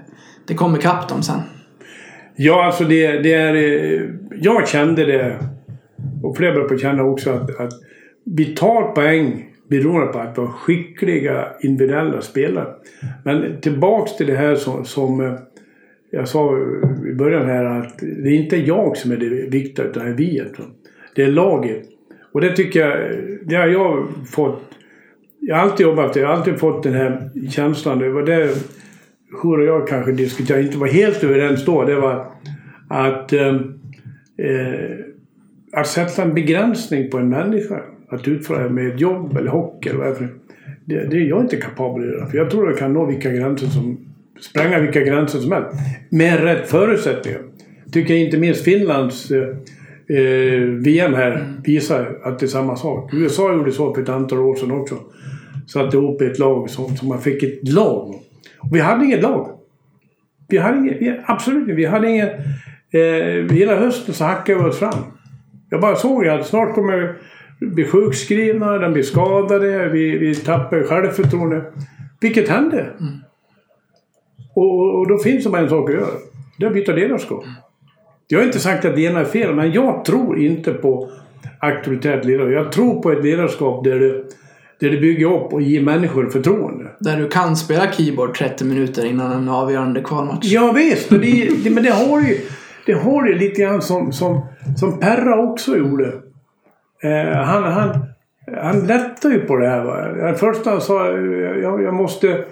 det kommer kapp dem sen. Ja, alltså det, det är... eh, Jag kände det, och fler att känna också, att, att vi tar poäng beroende på att vi har skickliga individuella spelare. Men tillbaks till det här som, som eh, jag sa i början här att det är inte jag som är det viktiga utan det är vi. Det är laget. Och det tycker jag, det har jag fått. Jag har alltid jobbat, jag har alltid fått den här känslan. Det var det Hur och jag kanske diskuterade, inte var helt överens då. Det var att eh, eh att sätta en begränsning på en människa. Att utföra med ett jobb eller hockey eller vad det är det, det är jag inte kapabel att göra. För jag tror jag kan nå vilka gränser som... Spränga vilka gränser som helst. Med rätt förutsättningar. Tycker jag inte minst Finlands eh, eh VM här visar att det är samma sak. USA gjorde så för ett antal år sedan också. Satte ihop ett lag som, som man fick ett lag. Och vi hade inget lag. Vi hade inget, vi, absolut inte. Vi hade inget... Eh, hela hösten så hackade vi oss fram. Jag bara såg att snart kommer vi bli sjukskrivna, de blir skadade, vi, vi tappar självförtroende. Vilket hände. Mm och, och då finns det bara en sak att göra. Det är att byta ledarskap. Jag har inte sagt att det ena är fel, men jag tror inte på auktoritärt ledarskap. Jag tror på ett ledarskap där det, där det bygger upp och ger människor förtroende. Där du kan spela keyboard 30 minuter innan en avgörande kvalmatch. Ja visst, det, det, men det har ju det har ju lite grann som, som, som Perra också gjorde. Eh, han, han, han lättade ju på det här. Va? Det första han sa, jag, jag, måste,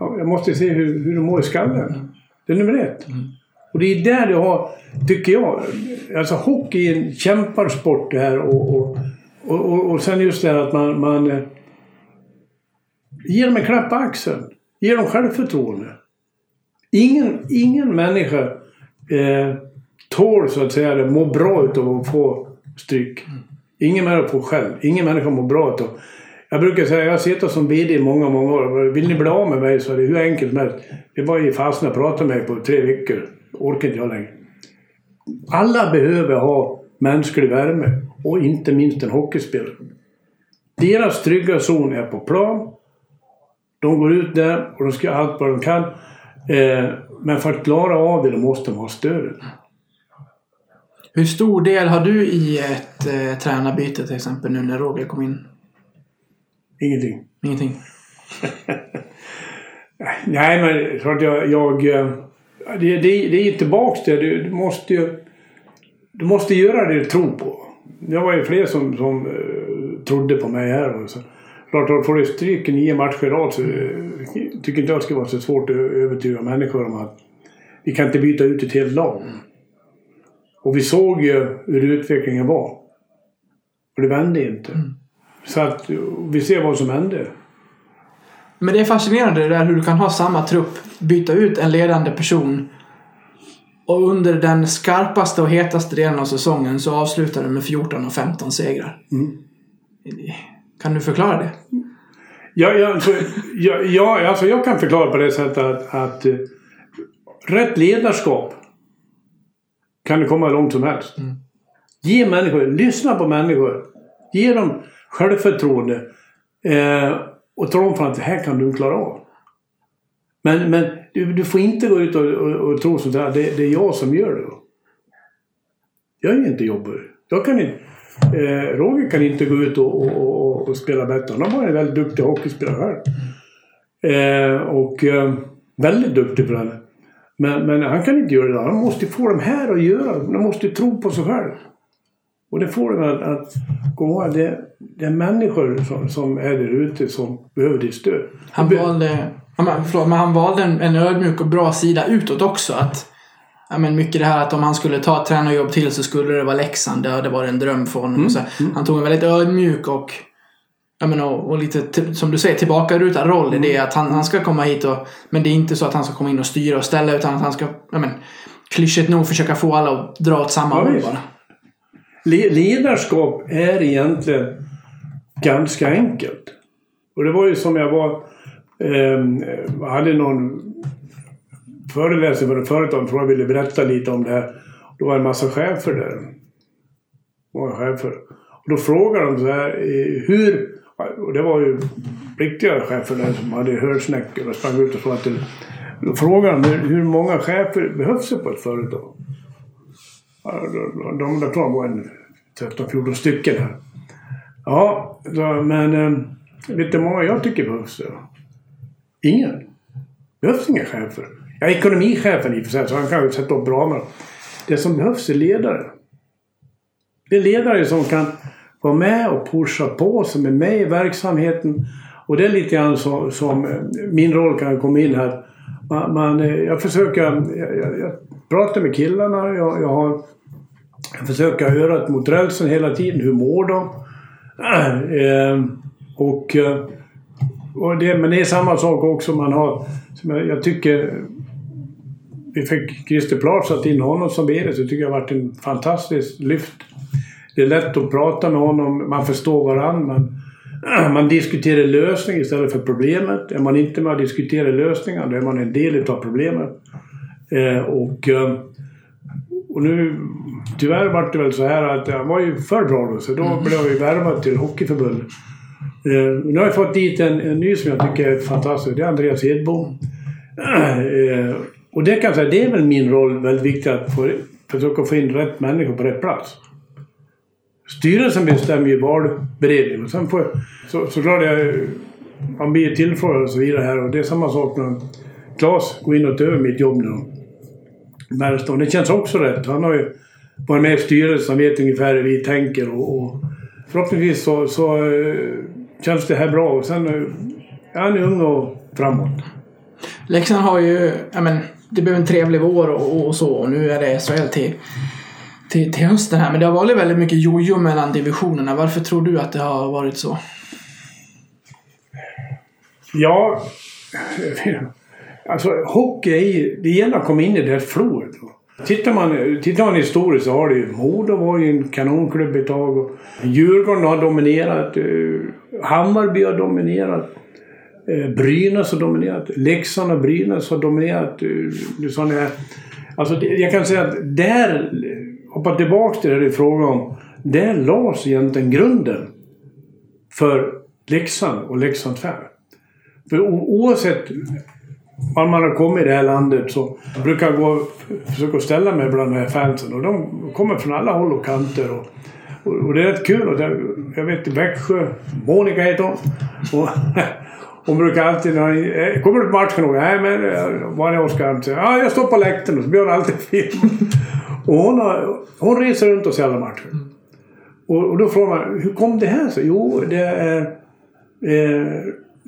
jag måste se hur, hur du mår i skallen. Det är nummer ett. Och det är där det har, tycker jag, alltså hockey är en kämparsport det här och, och, och, och, sen just det här att man, man eh, ger dem en klapp på axeln. Ger dem självförtroende. Ingen, ingen människa eh, tål så att säga det, mår bra utav att få stryk. Ingen människa får själv. Ingen människa mår bra utav jag brukar säga, jag har suttit som VD i många, många år. Vill ni bli av med mig så är det hur enkelt som helst. Det är bara att ge och prata med mig på tre veckor. Orkar inte jag längre. Alla behöver ha mänsklig värme. Och inte minst en hockeyspelare. Deras trygga zon är på plan. De går ut där och de ska göra allt vad de kan. Eh, men för att klara av det, då måste de ha stödet. Hur stor del har du i ett eh, tränarbyte till exempel nu när Roger kom in? Ingenting. Ingenting? Nej, men klart jag... jag eh, det, det, det är ju tillbaks till du, du måste ju... Du måste göra det du tror på. Det var ju fler som, som uh, trodde på mig här. Och så. Klart, får du stryk i nio matcher i rad så uh, tycker inte jag det ska vara så svårt att övertyga människor om att vi kan inte byta ut ett helt lag. Och vi såg ju hur utvecklingen var. Och det vände inte. Så att vi ser vad som hände. Men det är fascinerande det där hur du kan ha samma trupp, byta ut en ledande person och under den skarpaste och hetaste delen av säsongen så avslutar du med 14 och 15 segrar. Mm. Kan du förklara det? Ja, ja, alltså, ja, ja, alltså jag kan förklara på det sättet att, att eh, rätt ledarskap kan det komma långt som helst. Mm. Ge människor, lyssna på människor. Ge dem självförtroende. Eh, och tala om för att det här kan du klara av. Men, men du, du får inte gå ut och, och, och tro sånt där. Det, det är jag som gör det. Jag är inte jobbig. Jag kan inte... Eh, Roger kan inte gå ut och, och, och, och spela bättre. Han har varit en väldigt duktig hockeyspelare själv. Eh, och eh, väldigt duktig på det. Men, men han kan inte göra det. Han måste få dem här att göra. De måste tro på sig själv. Och det får dem att, att komma det, det är människor som, som är där ute som behöver ditt stöd. Han valde, ja, men, förlåt, men han valde en, en ödmjuk och bra sida utåt också. Att, ja, men mycket det här att om han skulle ta ett tränarjobb till så skulle det vara Leksand. Det hade varit en dröm för honom. Och så, Han tog en väldigt ödmjuk och, ja, men, och, och lite, som du säger, tillbakalutad roll i det. Att han, han ska komma hit och, men det är inte så att han ska komma in och styra och ställa utan att han ska, ja, men, klyschigt nog försöka få alla att dra åt samma Ja, håll visst. bara. Ledarskap är egentligen ganska enkelt. Och det var ju som jag var... Eh, jag hade någon föreläsning för ett företag som jag ville berätta lite om det här. Då var det en massa chefer där. Många chefer. Och då frågade de så här, eh, hur... Och det var ju riktiga chefer där som hade hörsnäckor och sprang ut och frågade. till... Då frågade de hur, hur många chefer behövs det på ett företag? De, de, de var en 13-14 stycken här. Ja, men eh, vet du hur många jag tycker behövs det? Ingen. behövs inga chefer. Ja, ekonomichefen i och för sig, så han kan ju sätta upp ramar. Det som behövs är ledare. Det är ledare som kan vara med och pusha på, som är med i verksamheten. Och det är lite grann så, som eh, min roll kan komma in här. Man, man, eh, jag försöker, jag, jag, jag pratar med killarna, jag, jag har försöka höra ha örat mot rälsen hela tiden. Hur mår de? Ehm, eh, och, och det, men det är samma sak också man har. Som jag, jag tycker... Vi fick Christer Plath, satt in honom som VD så tycker jag har varit en fantastisk lyft. Det är lätt att prata med honom, man förstår varandra. Man, man diskuterar lösning istället för problemet. Är man inte med och diskuterar lösningar, då är man en del utav problemet. Eh, och, eh, och nu, tyvärr var det väl så här att jag var ju för bra då, så då blev jag ju värvad till Hockeyförbundet. Eh, nu har jag fått dit en, en ny som jag tycker är fantastisk. Det är Andreas Hedbom. Eh, och det kan jag säga, det är väl min roll väldigt viktigt att få, försöka få in rätt människor på rätt plats. Styrelsen bestämmer ju valberedningen. Och sen får, så, såklart jag, man blir tillfrågad och så vidare här. Och det är samma sak när Claes går in och tar över mitt jobb nu. Bergström. Det känns också rätt. Han har ju varit med i styrelsen, han vet ungefär hur vi tänker. Och, och förhoppningsvis så, så eh, känns det här bra. Och sen eh, är han ung och framåt. Leksand har ju, ja men, det blev en trevlig vår och, och så och nu är det SHL till, till, till hösten här. Men det har varit väldigt mycket jojo mellan divisionerna. Varför tror du att det har varit så? Ja, alltså hockey är ju, det gäller att komma in i det här flowet. Tittar man, tittar man historiskt så har det ju, Modo var ju en kanonklubb ett tag. Och Djurgården har dominerat. Eh, Hammarby har dominerat. Eh, Brynäs har dominerat. Leksand och Brynäs har dominerat. Eh, sån här- Alltså jag kan säga att där, hoppa tillbaks till det du frågade om. Där lades egentligen grunden för Leksand och Leksand Fair. För oavsett var man har kommit i det här landet så brukar jag gå och försöka ställa mig bland de här fansen. Och de kommer från alla håll och kanter. Och, och, och det är rätt kul. Och det, jag vet Växjö, Monica heter hon. Och, hon brukar alltid, när hon- kommer du på matchen? Och, Nej men, var är Oskar? Ja, jag står på läktaren. Och så blir hon alltid film. Och hon, har, hon reser runt och ser alla matcher. Och, och då frågar man, hur kom det här sig? Jo, det är... Eh,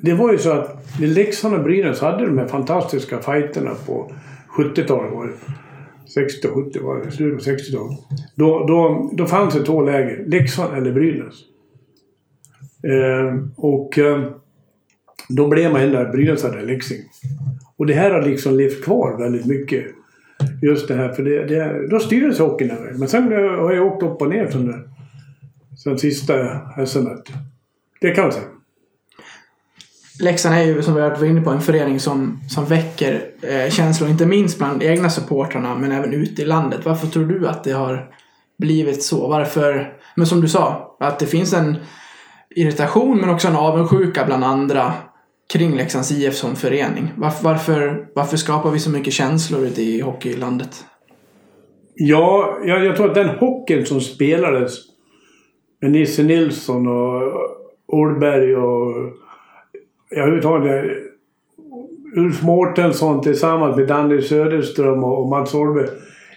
det var ju så att när Leksand och Brynäs hade de här fantastiska fighterna på 70-talet var det. 60 och 70 var det, slutet på 60-talet. Då, då, då fanns det två läger, Leksand eller Brynäs. Eh, och eh, då blev man ändå Brynäs eller Leksing. Och det här har liksom levt kvar väldigt mycket. Just det här, för det, det, då styrdes hockeyn den vägen. Men sen eh, har jag åkt upp och ner från det- sen sista SM. Det kan man säga. Leksand är ju, som vi har varit inne på, en förening som, som väcker eh, känslor, inte minst bland egna supportrarna, men även ute i landet. Varför tror du att det har blivit så? Varför, men som du sa, att det finns en irritation men också en avundsjuka bland andra kring Leksands IF som förening. Varför, varför, varför skapar vi så mycket känslor ute i hockeylandet? Ja, jag, jag tror att den hockeyn som spelades med Nisse Nilsson och Olberg och ja, överhuvudtaget Ulf Mårtensson tillsammans med Danny Söderström och, Mats Holmberg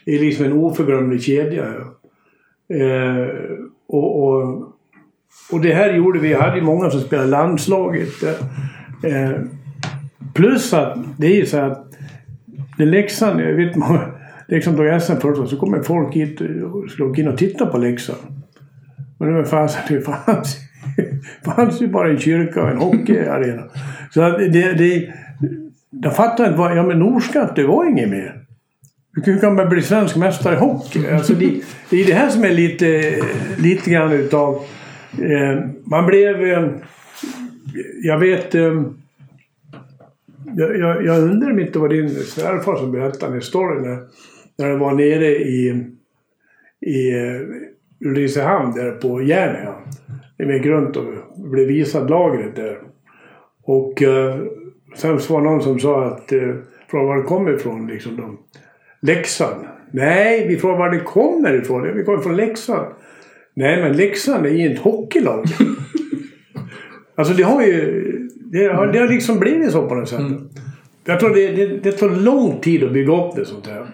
är liksom en oförglömlig kedja. Eh, och, och, och det här gjorde vi. Vi hade ju många som spelade landslaget. Eh, plus att det är ju så att när Leksand, jag vet många, Leksand tog SM först så kommer folk hit och skulle åka in och titta på Leksand. Men det fasen, det fanns, fanns ju bara en kyrka och en hockeyarena. Så att det, det, jag fattar inte vad, ja men Norskatt det var inget mer. Hur kan man bli svensk mästare i hockey? Alltså det, det är det här som är lite, lite grann utav... Eh, man blev... Eh, jag vet... Eh, jag, jag, jag undrar om inte var din svärfar som berättade en story när, när han var nere i, i eh, Ulricehamn där på Järnia. Gick runt och blev visad lagret där. Och eh, sen så var det någon som sa att eh, från var det kommer ifrån liksom. De, Leksand. Nej, vi frågar var det kommer ifrån. Vi kommer från Leksand. Nej, men Leksand är ju ett hockeylag. alltså det har ju... Det har, det har liksom blivit så på något sätt. Jag tror det, det, det tar lång tid att bygga upp det sånt här.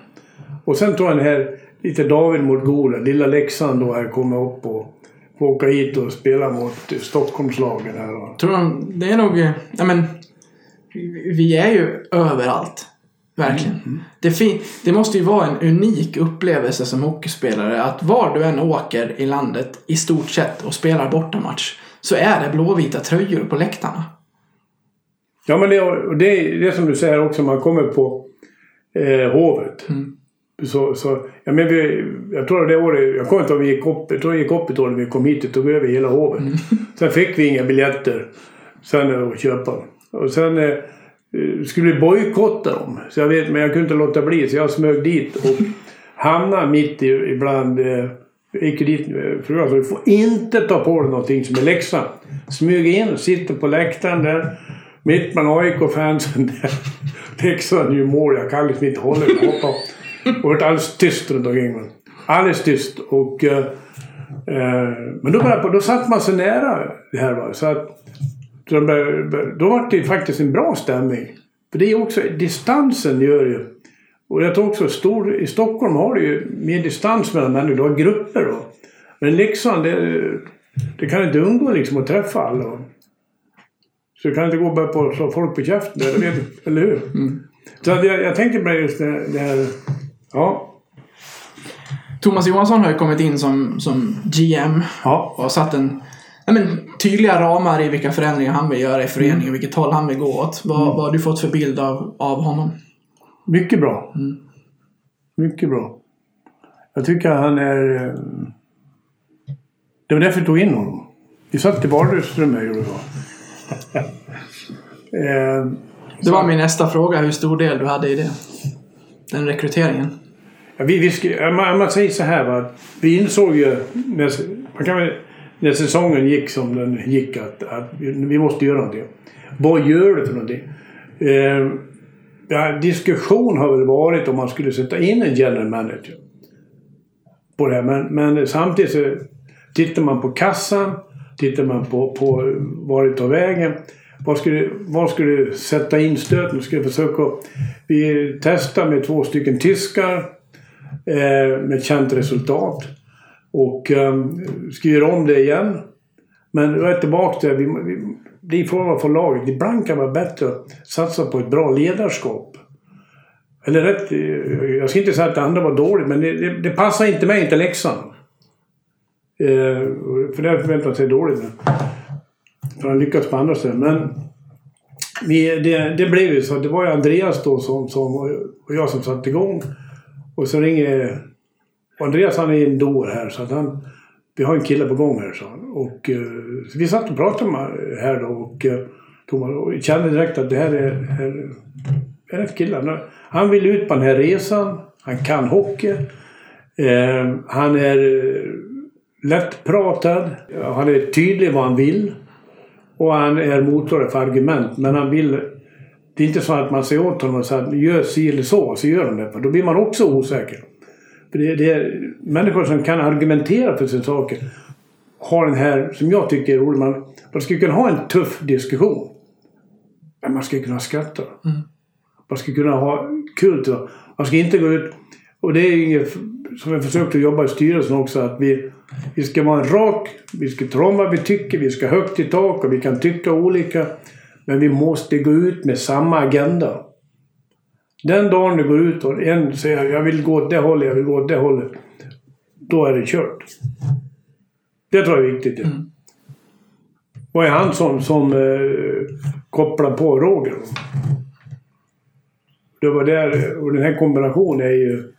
Och sen tror jag den här lite David mot Goliat, lilla Leksand då här kommer upp och får åka hit och spela mot Stockholmslagen här. Och, Tror de, det är nog, eh, ja men, vi- är ju överallt. Verkligen. Det, fin- det måste ju vara en unik upplevelse som hockeyspelare att var du än åker i landet i stort sett och spelar bortamatch så är det blåvita tröjor på läktarna. Ja, men det, det är det som du säger också, man kommer på eh, Hovet. Så, så, ja, men vi, jag tror det året, jag kommer inte ihåg, vi gick upp, jag tror vi gick upp ett år när vi kom hit och tog över hela Hovet. Sen fick vi inga biljetter sen eh, att köpa. Och sen eh, skulle vi bojkotta dem. Så jag vet, men jag kunde inte låta bli så jag smög dit och hamnade mitt i, ibland eh, gick dit eh, för sa, du får inte ta på dig någonting som är Leksand. Smög in sitter på läktaren där. Mitt bland AIK-fansen där. Leksand gör mål. Jag kan liksom inte hålla mig. Hoppa. Och det alldeles tyst runt omkring mig. Alldeles tyst. Och, eh, men då, började, då satt man så nära det här. Va? Så att, så de började, då var det faktiskt en bra stämning. För det är också, distansen gör ju och jag tror också stor, i Stockholm har du ju mer distans mellan människor. Du har grupper då. Men Leksand, det, det kan inte undgå liksom att träffa alla. Så du kan inte gå och börja på slå folk på käften. Eller hur? Så att jag, jag tänker på just det, det här... Ja. Thomas Johansson har ju kommit in som, som GM Ja. och har satt en ja, men, tydliga ramar i vilka förändringar han vill göra i föreningen och vilket håll han vill gå åt. Vad, vad har du fått för bild av, av honom? Mycket bra. Mycket bra. Jag tycker han är... eh, Det var därför jag tog in honom. Vi satt i vardagsrummet gjorde vi. eh, Det var min nästa fråga, hur stor del du hade i det? Den rekryteringen. Ja, vi, vi, skri- man, man säger så här va. Vi insåg ju... när- Man kan väl, när säsongen gick som den gick att, att vi måste göra någonting. Vad gör du för någonting? Eh, ja, diskussion har väl varit om man skulle sätta in en general manager. På det här. Men, men samtidigt så tittar man på kassan, tittar man på, på var det tar vägen. Var ska, du, var ska du sätta in stöten? Skulle försöka... Vi testar med två stycken tyskar eh, med känt resultat. Och eh, ska göra om det igen. Men då är jag tillbaka till vi, vi, det är frågan för laget. Ibland kan det vara bättre att satsa på ett bra ledarskap. Eller rätt, jag ska inte säga att det andra var dåligt, men det, det, det passar inte mig, inte Leksand. Eh, för det förväntar man sig dåligt. Men, för han lyckats på andra ställen. Men vi, det, det blev ju så. att Det var ju Andreas då som, som, och jag som satte igång. Och så ringer... Och Andreas han är en dår här så att han... Vi har en kille på gång här, sa han. Och eh, så vi satt och pratade med här då och, eh, Thomas, och kände direkt att det här är, här, är rätt killar. Han vill ut på den här resan. Han kan hockey. Eh, han är eh, lättpratad. Han är tydlig vad han vill. Och han är mottagare för argument. Men han vill... Det är inte så att man säger åt honom att gör si eller så, så gör han det. För då blir man också osäker. För det, det är människor som kan argumentera för sina saker. Har den här, som jag tycker är rolig, man, man ska kunna ha en tuff diskussion. Men man ska kunna skratta. Mm. Man ska kunna ha kul. Man ska inte gå ut... Och det är inget som vi försökt jobba i styrelsen också. Att vi, vi ska vara rak. Vi ska tala om vad vi tycker. Vi ska högt i tak och vi kan tycka olika. Men vi måste gå ut med samma agenda. Den dagen du går ut och en säger jag vill gå åt det hållet, jag vill gå åt det hållet. Då är det kört. Det tror jag är viktigt. Mm. Vad är han som, som eh, kopplar på Roger? Det var där, och den här kombinationen är ju...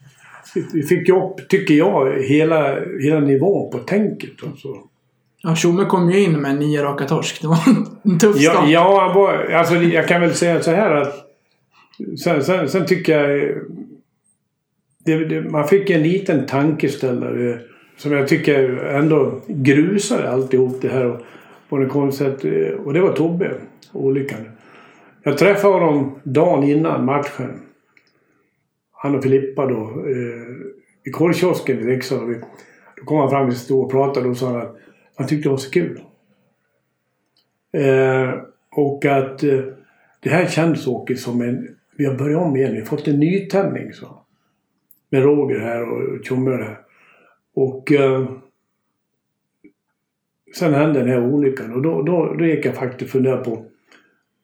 Vi fick ju upp, tycker jag, hela, hela nivån på tänket. Alltså. Ja, Tjomme kom ju in med nio raka torsk. Det var en tuff start. Ja, var, alltså, jag kan väl säga så här att... Sen, sen, sen tycker jag... Det, det, man fick en liten tankeställare som jag tycker ändå grusade alltihop det här. På något konstigt. Och det var Tobbe, olyckan. Jag träffade honom dagen innan matchen. Han och Filippa då. Eh, I korvkiosken i Leksand. Då kom han fram och stod och pratade och sa att han tyckte det var så kul. Eh, och att eh, det här känns Åke som en... Vi har börjat om igen. Vi har fått en nytändning så. Med Roger här och Tjomme här. Och eh, sen hände den här olyckan och då, då, då gick jag faktiskt och funderade på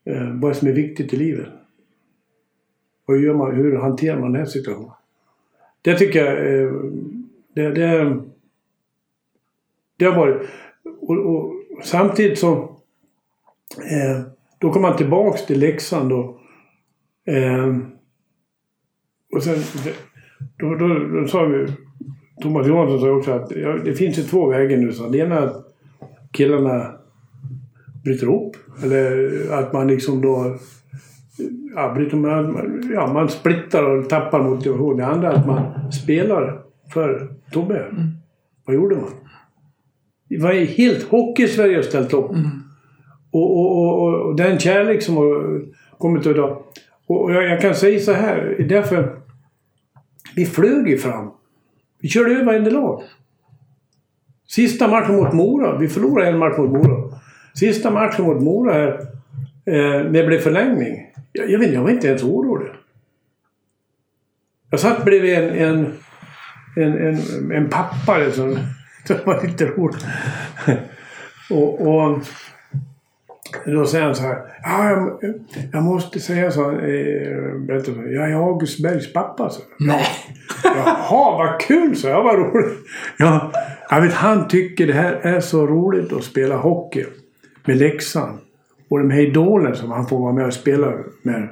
eh, vad som är viktigt i livet. Vad gör man, hur hanterar man den här situationen? Det tycker jag eh, det, det, det har varit... Och, och samtidigt så eh, då kom man tillbaks till Leksand då. Eh, och sen då, då, då sa vi Thomas Johansson sa också att ja, det finns ju två vägar nu. Så det ena är att killarna bryter ihop. Eller att man liksom då... Ja, bryter, man, ja, man splittar och tappar motivation. Det andra är att man spelar för Tobbe. Mm. Vad gjorde man? Det var helt Hockey-Sverige ställt upp. Mm. Och, och, och, och, den kärlek som har kommit idag. Och jag, jag kan säga så här, därför... Vi flög ju fram. Vi körde över varenda lag. Sista matchen mot Mora. Vi förlorade en match mot Mora. Sista matchen mot Mora här. Eh, det blev förlängning. Jag, jag, vet, jag var inte ens orolig. Jag satt bredvid en, en, en, en, en pappa liksom. Det var lite roligt. och, och då säger han så här. Ja, jag, jag måste säga så. Eh, berätta så. Jag är August Bergs pappa. Så. Nej. Jaha, vad kul, så jag. Vad roligt. Ja, jag vet, han tycker det här är så roligt att spela hockey med Leksand. Och de här idolen som han får vara med och spela med.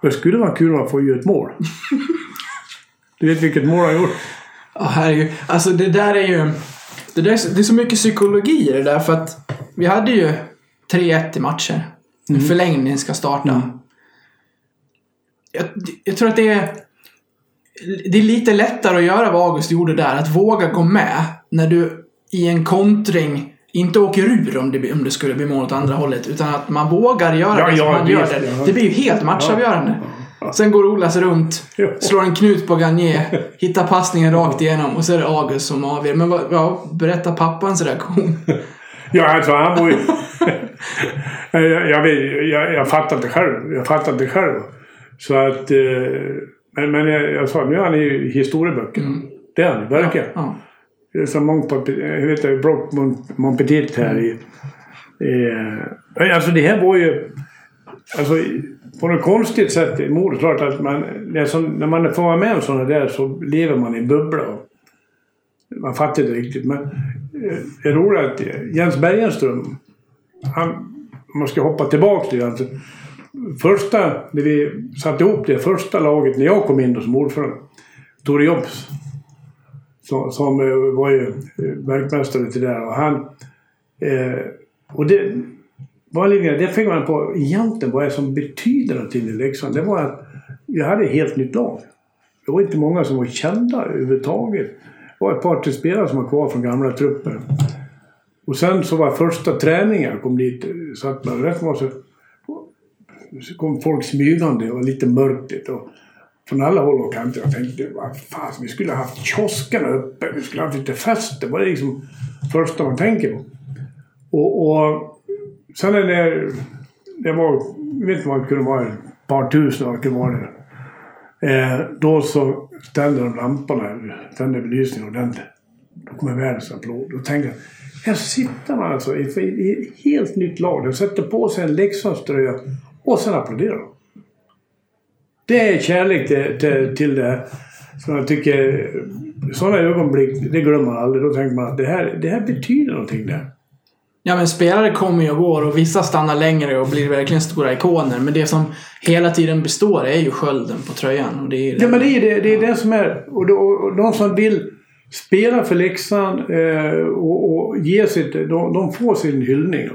Och det skulle vara kul han får göra ett mål. Du vet vilket mål han gjort? Ja, herregud. Alltså det där är ju... Det, där är, så- det är så mycket psykologi i det där för att vi hade ju 3-1 i matcher. En förlängning ska starta. Jag, jag tror att det är... Det är lite lättare att göra vad August gjorde där. Att våga gå med när du i en kontring inte åker ur om det, om det skulle bli mål åt andra hållet. Utan att man vågar göra Ja, det som ja, man visst, gör det. ja. Det blir ju helt matchavgörande. Ja. Sen går Olas runt, Ja. slår en knut på Gagné, hittar passningen rakt igenom och så är det August som avgör. Men ja, berätta pappans reaktion. Ja, alltså han var ju... jag, jag, jag, jag fattar inte själv. Jag fattar inte själv. Så att... Eh, men men jag, jag sa, nu är han i historieböckerna. Det är han verkligen. Ja. Det är Som eh, Brock Montpetit här i... Eh, eh, alltså det här var ju... Alltså på något konstigt sätt i modet. Klart att man, som, när man får vara med om sådana där så lever man i en bubbla. Man fattar inte riktigt. Men eh, det roliga är att eh, Jens Bergenström, han, om man ska hoppa tillbaka till alltså, Första, när vi satte ihop det första laget när jag kom in då som ordförande. Tore Jobs. Som, som eh, var ju eh, verkmästare till det där. Och han... Eh, och det var det fick man på egentligen vad är det som betyder någonting i Leksand. Det var att vi hade ett helt nytt lag. Det var inte många som var kända överhuvudtaget. Det var ett par tre spelare som var kvar från gamla trupper. Och sen så var första träningen kom dit. Så att man rätt var så, så kom folk smygande och lite mörkt. Och från alla håll och kanter. Jag tänkte, vad fan, vi skulle ha haft kioskerna uppe. Vi skulle ha haft lite fest. Det var liksom första man tänker på. Och, och sen är det... Det var... Jag vet inte vad det kunde vara. Ett par tusen vad det kunde vara. Det. Eh, då så ställde de lamporna, tände belysningen ordentligt. Då kommer världens applåd. Då tänkte jag, här sitter man alltså i, i ett helt nytt lag. De sätter på sig en Leksandströja och sen applåderar de. Det är kärlek till, till, till det. Som jag tycker, sådana ögonblick, det glömmer man aldrig. Då tänker man att det här, det här betyder någonting där. Ja men spelare kommer ju och går och vissa stannar längre och blir verkligen stora ikoner. Men det som hela tiden består är ju skölden på tröjan. Och det är Ja men det är det, det, är det som är. Och, då, och de som vill spela för Leksand eh, och, och ge sitt, de, de får sin hyllning.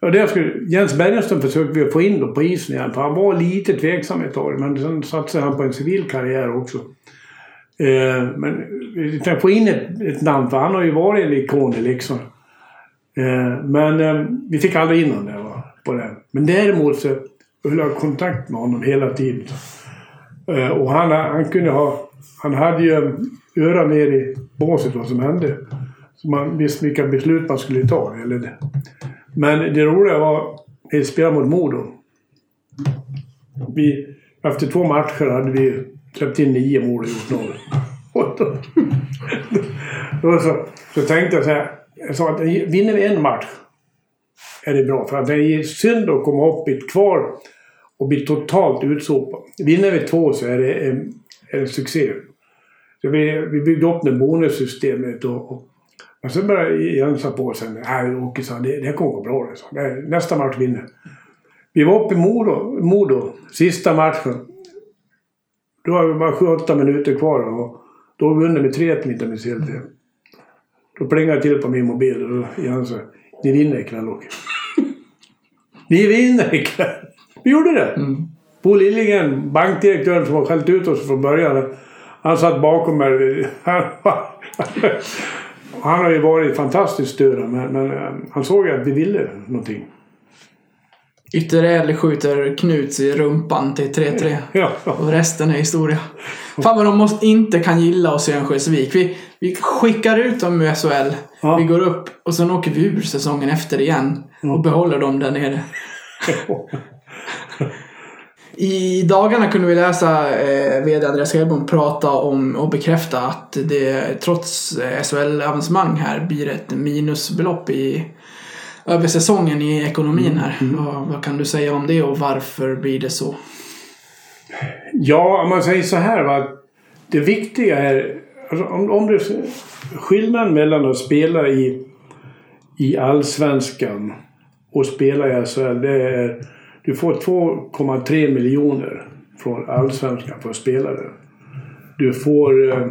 Och där skulle, Jens Bergenström försökte vi få in då på isen igen. För han var lite tveksam ett tag. Men sen satsade han på en civil karriär också. Eh, men vi kan få in ett, ett namn för han har ju varit en ikon liksom. Eh, men eh, vi fick aldrig in honom där va, på det. Men däremot så höll jag kontakt med honom hela tiden. Eh, och han, han kunde ha... Han hade ju öra ner i båset vad som hände. Så man visste vilka beslut man skulle ta. Eller. Men det roliga var när vi spelade mot Modo. Vi, efter två matcher hade vi släppt in nio mål och gjort noll. Då, då så, så tänkte jag så här. Jag sa att vinner vi en match är det bra. För att det är synd att komma upp i ett kvar och bli totalt utsopad. Vinner vi två så är det en, en succé. Så vi, vi byggde upp det bonussystemet och, och, och sen började Jensa på sen. Nej, Åke sa det, det kommer gå bra. Det. Det, nästa match vinner. Vi var uppe i Modo, Modo sista matchen. Då var det bara 7-8 minuter kvar och då under med 3-1 mitt i mitt helt. Då plingade det till på min mobil och då Jens sa Ni vinner ikväll Åke. Ni vinner ikväll! Vi gjorde det! Mm. Bo Liljegren, bankdirektören som har skällt ut oss från början. Han satt bakom mig. Han, har ju varit fantastiskt stöd men, men eh, han såg ju att vi ville någonting. Ytterell skjuter Knuts i rumpan till 3-3. Ja, Och resten är historia. Fan vad de måste, inte kan gilla oss i Örnsköldsvik. Vi, vi skickar ut dem i SHL. Ja. Vi går upp och sen åker vi ur säsongen efter igen. Och behåller dem där nere. I dagarna kunde vi läsa eh, VD Andreas Hedbom prata om och bekräfta att det trots eh, SHL-avancemang här blir ett minusbelopp i över säsongen i ekonomin här. Vad, vad kan du säga om det och varför blir det så? Ja, om man säger så här va. Det viktiga är... Alltså, om, om det, skillnaden mellan att spela i, i Allsvenskan och spela i SHL det är... Du får 2,3 miljoner från Allsvenskan för att spela där. Du får... Eh,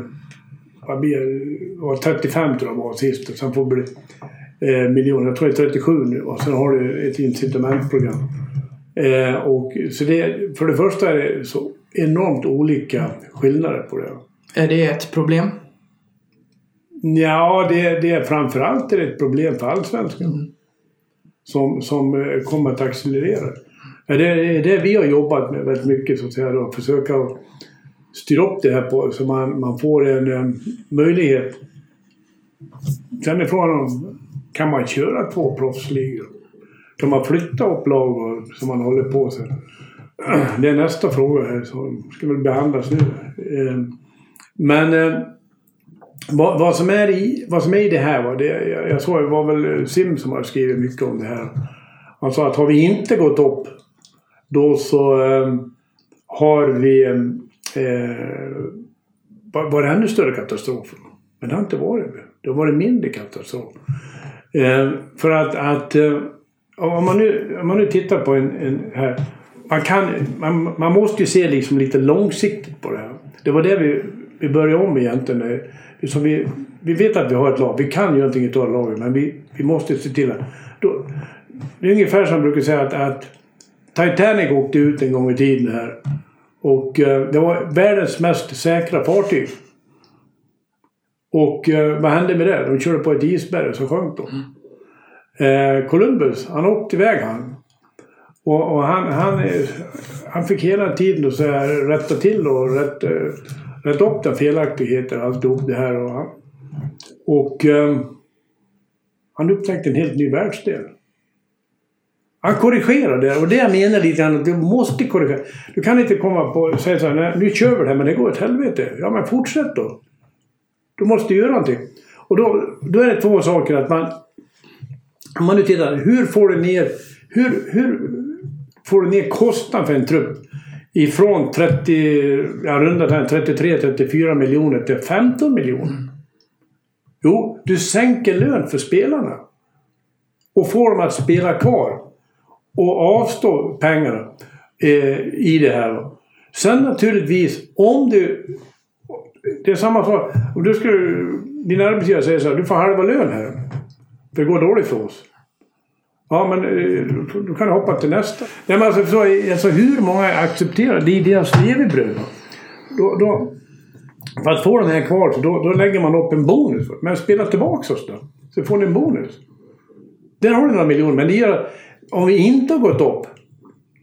vad blir det? var 35 tror jag var sist. Och sen får du eh, miljoner. Jag tror det är 37 nu. Och sen har du ett incitamentprogram. Eh, och, så det, för det första är det så enormt olika skillnader på det. Är det ett problem? Ja, det, det är framförallt är det ett problem för allsvenskan. Som, som eh, kommer att accelerera. Ja, Det är det vi har jobbat med väldigt mycket, så att säga. Då, försöka styra upp det här på så man, man får en eh, möjlighet. Sen är frågan om kan man köra två proffsligor? Kan man flytta upp lag som man håller på sen? Det är nästa fråga här som ska väl behandlas nu. Eh, men eh, vad, vad, som är i, vad som är i det här, va, det, jag, jag såg det var väl Sim som har skrivit mycket om det här. Han sa att har vi inte gått upp då så eh, har vi eh, var, det ännu större katastrofer. Men det har inte varit det. Det har varit mindre katastrof. Eh, för att, att eh, om, man nu, om man nu tittar på en, en här. Man, kan, man, man måste ju se liksom lite långsiktigt på det här. Det var det vi, vi började om egentligen. Eh, så vi, vi vet att vi har ett lag. Vi kan ju någonting av laget men vi, vi måste se till att... Då, det är ungefär som jag brukar säga att, att Titanic åkte ut en gång i tiden här. Och eh, det var världens mest säkra fartyg. Och eh, vad hände med det? De körde på ett isberg och så sjönk de. Eh, Columbus, han åkte iväg han. Och, och han, han, eh, han fick hela tiden så här, rätta till och rätt, eh, rätta upp den felaktigheter och alltihop det här. Och, han, och eh, han upptäckte en helt ny världsdel. Han korrigerade det och det jag menar lite grann att du måste korrigera. Du kan inte komma på och säga så här, "Nej, nu kör vi det här men det går åt helvete. Ja men fortsätt då. Du måste göra någonting. Och då, då är det två saker att man... Om man nu tittar, hur får du ner... Hur, hur får du ner kostnaden för en trupp ifrån 30, ja, runda 33-34 miljoner till 15 miljoner? Jo, du sänker lön för spelarna. Och får dem att spela kvar. Och avstå pengarna eh, i det här. då. Sen naturligtvis, om du... Det är samma sak. Om du skulle... Din arbetsgivare säger så här, du får halva lön här. För det går dåligt för oss. Ja, men eh, då- kan du hoppa till nästa. Nej, men alltså, så, alltså, hur många accepterar det? är deras levebröd. Då, då, för att få den här kvar, så då, då lägger man upp en bonus. Men spela tillbaka oss då. Så får ni en bonus. Där har du några miljoner, men det gör om vi inte har gått upp.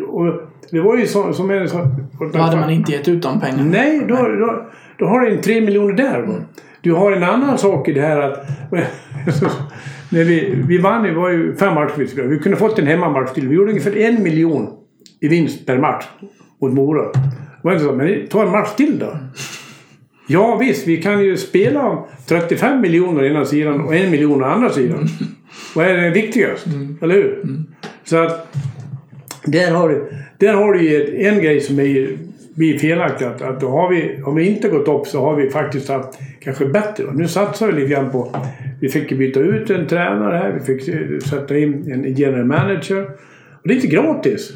Och det var ju så, som en sån... Då hade man inte gett ut de pengarna. Nej, då, då, då har du en tre miljoner där. Va? Du har en annan sak i det här att... när vi, vi vann, det var ju fem matcher vi kunde fått en hemmamatch till. Vi gjorde ungefär en miljon i vinst per match mot Mora. Var inte så, men ta en match till då. Ja visst, vi kan ju spela om 35 miljoner å ena sidan och en miljon å andra sidan. Vad är det viktigast? Eller hur? Så att där har du, där har du ju en grej som är, blir felaktig. Att, att då har vi, om vi inte gått upp så har vi faktiskt haft kanske bättre. Nu satsar vi lite grann på... Vi fick ju byta ut en tränare här. Vi fick sätta in en general manager. Och det är inte gratis.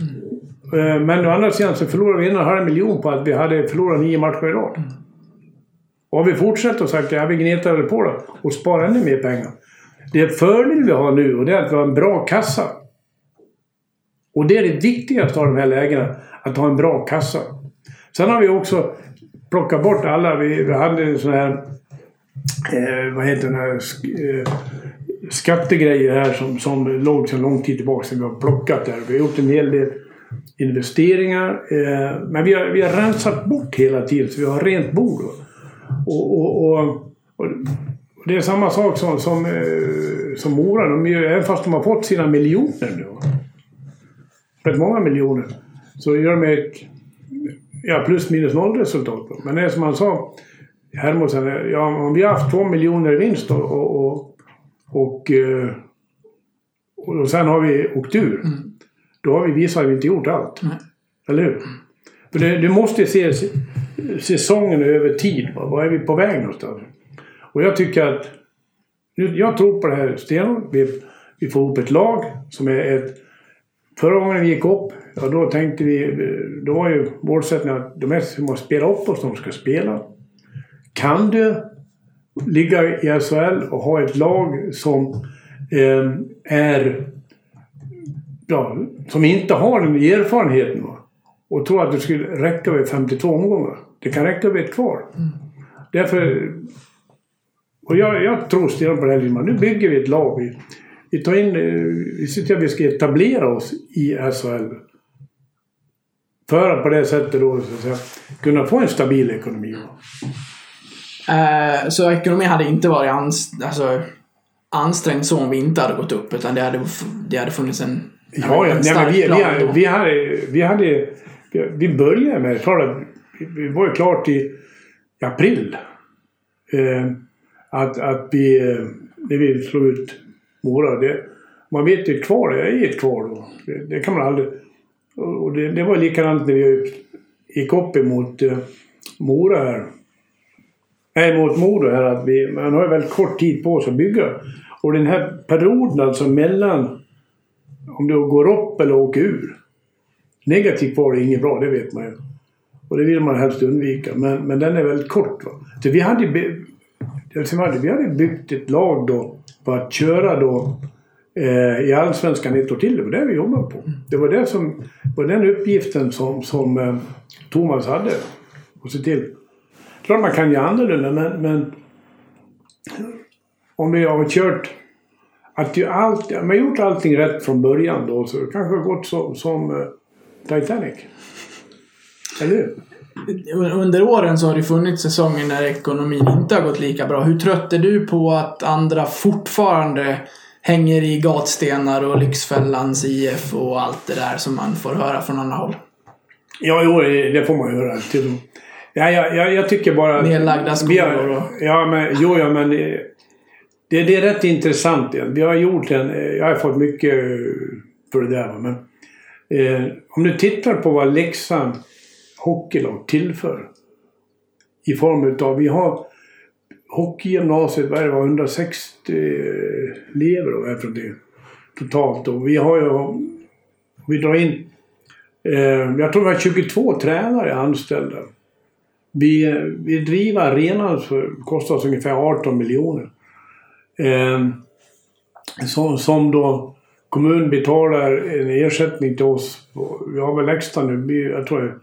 Mm. Men å andra sidan så förlorade vi en och en halv miljon på att vi hade förlorat nio matcher i rad. Och har vi fortsatt och sagt att vi gnetar på då och sparar ännu mer pengar. Det fördel vi har nu och det är att vi har en bra kassa. Och det är det viktigaste av de här lägena. Att ha en bra kassa. Sen har vi också plockat bort alla. Vi, vi hade en sån här... Eh, vad heter den här... sk- Eh, skattegrejer här som, som låg sedan lång tid tillbaka. Som vi har plockat där. Vi har gjort en hel del investeringar. Eh, men vi har, vi har rensat bort hela tiden så vi har rent bord. Och, och, och, och det är samma sak som, som, eh, som Mora. De gör, även fast de har fått sina miljoner nu. Rätt många miljoner. Så gör de ett ja, plus minus noll resultat. Men det är som han sa, Hermosen, ja, om vi har haft två miljoner i vinst och, och, och, och, eh, och sen har vi åkt ur. Då har vi visat att vi inte gjort allt. Eller hur? För det, du måste se säsongen över tid. Va? Var är vi på väg någonstans? Och jag tycker att... Jag tror på det här stenhårt. Vi, vi får ihop ett lag som är ett... Förra gången vi gick upp, ja, då tänkte vi... Då var ju målsättningen att de här som måste spela upp oss, de ska spela. Kan du ligga i SHL och ha ett lag som eh, är... Ja, som inte har den erfarenheten. Va? Och tror att det skulle räcka med 52 omgångar. Det kan räcka med ett kvar. Därför Och jag, jag tror stenhårt på det här. Nu bygger vi ett lag. Vi, vi tar in... eh, Vi ser till att vi ska etablera oss i SHL. För att på det sättet då så att säga, kunna få en stabil ekonomi. Eh, så ekonomin hade inte varit ans alltså, ansträngd så om vi inte hade gått upp. Utan det hade, det hade funnits en, Ja, ja. en Nej, vi, vi, plan hade- då. vi, hade, vi hade... Vi började med... Att vi- vi var ju klart i april. Eh, att, att vi... eh, När vi slog ut Mora. Det, man vet ju ett kvar, det är ett kvar då. Det, det kan man aldrig... Och det, det var likadant när vi gick upp emot eh, Mora här. Nej, mot Mora här. Att vi, man har ju väldigt kort tid på sig att bygga. Och den här perioden alltså mellan om du går upp eller åker ur. Negativt var det inget bra, det vet man ju. Och det vill man helst undvika. Men, men den är väldigt kort. Va? Så vi hade, hade, vi hade byggt ett lag då på att köra då eh, i Allsvenskan ett år till. Det var det vi jobbade på. Det var, det som, var den uppgiften som, som eh, Thomas hade. att se till. Klart man kan göra annorlunda men, men om vi har kört att ju allt, man har gjort allting rätt från början då så det kanske har gått som, som eh, Titanic. Eller hur? Under åren så har det funnits säsonger när ekonomin inte har gått lika bra. Hur trött är du på att andra fortfarande hänger i gatstenar och Lyxfällans IF och allt det där som man får höra från andra håll? Ja, jo, det får man göra. Till ja, ja, ja, jag tycker bara... Nedlagda skolor och- Ja, men jo, ja, men... Det, det är rätt intressant. Vi har gjort en... Jag har fått mycket för det där. Men, eh, om du tittar på vad Leksand hockeylag tillför. I form utav... Vi har hockeygymnasiet, vad var 160 elever då, efter det totalt. Och vi har ju... Vi drar in... Eh, jag tror vi har 22 tränare anställda. Vi, vi driver arenan för kostar oss ungefär 18 miljoner. Eh, som, som då kommunen betalar en ersättning till oss. Vi har väl extra nu, jag tror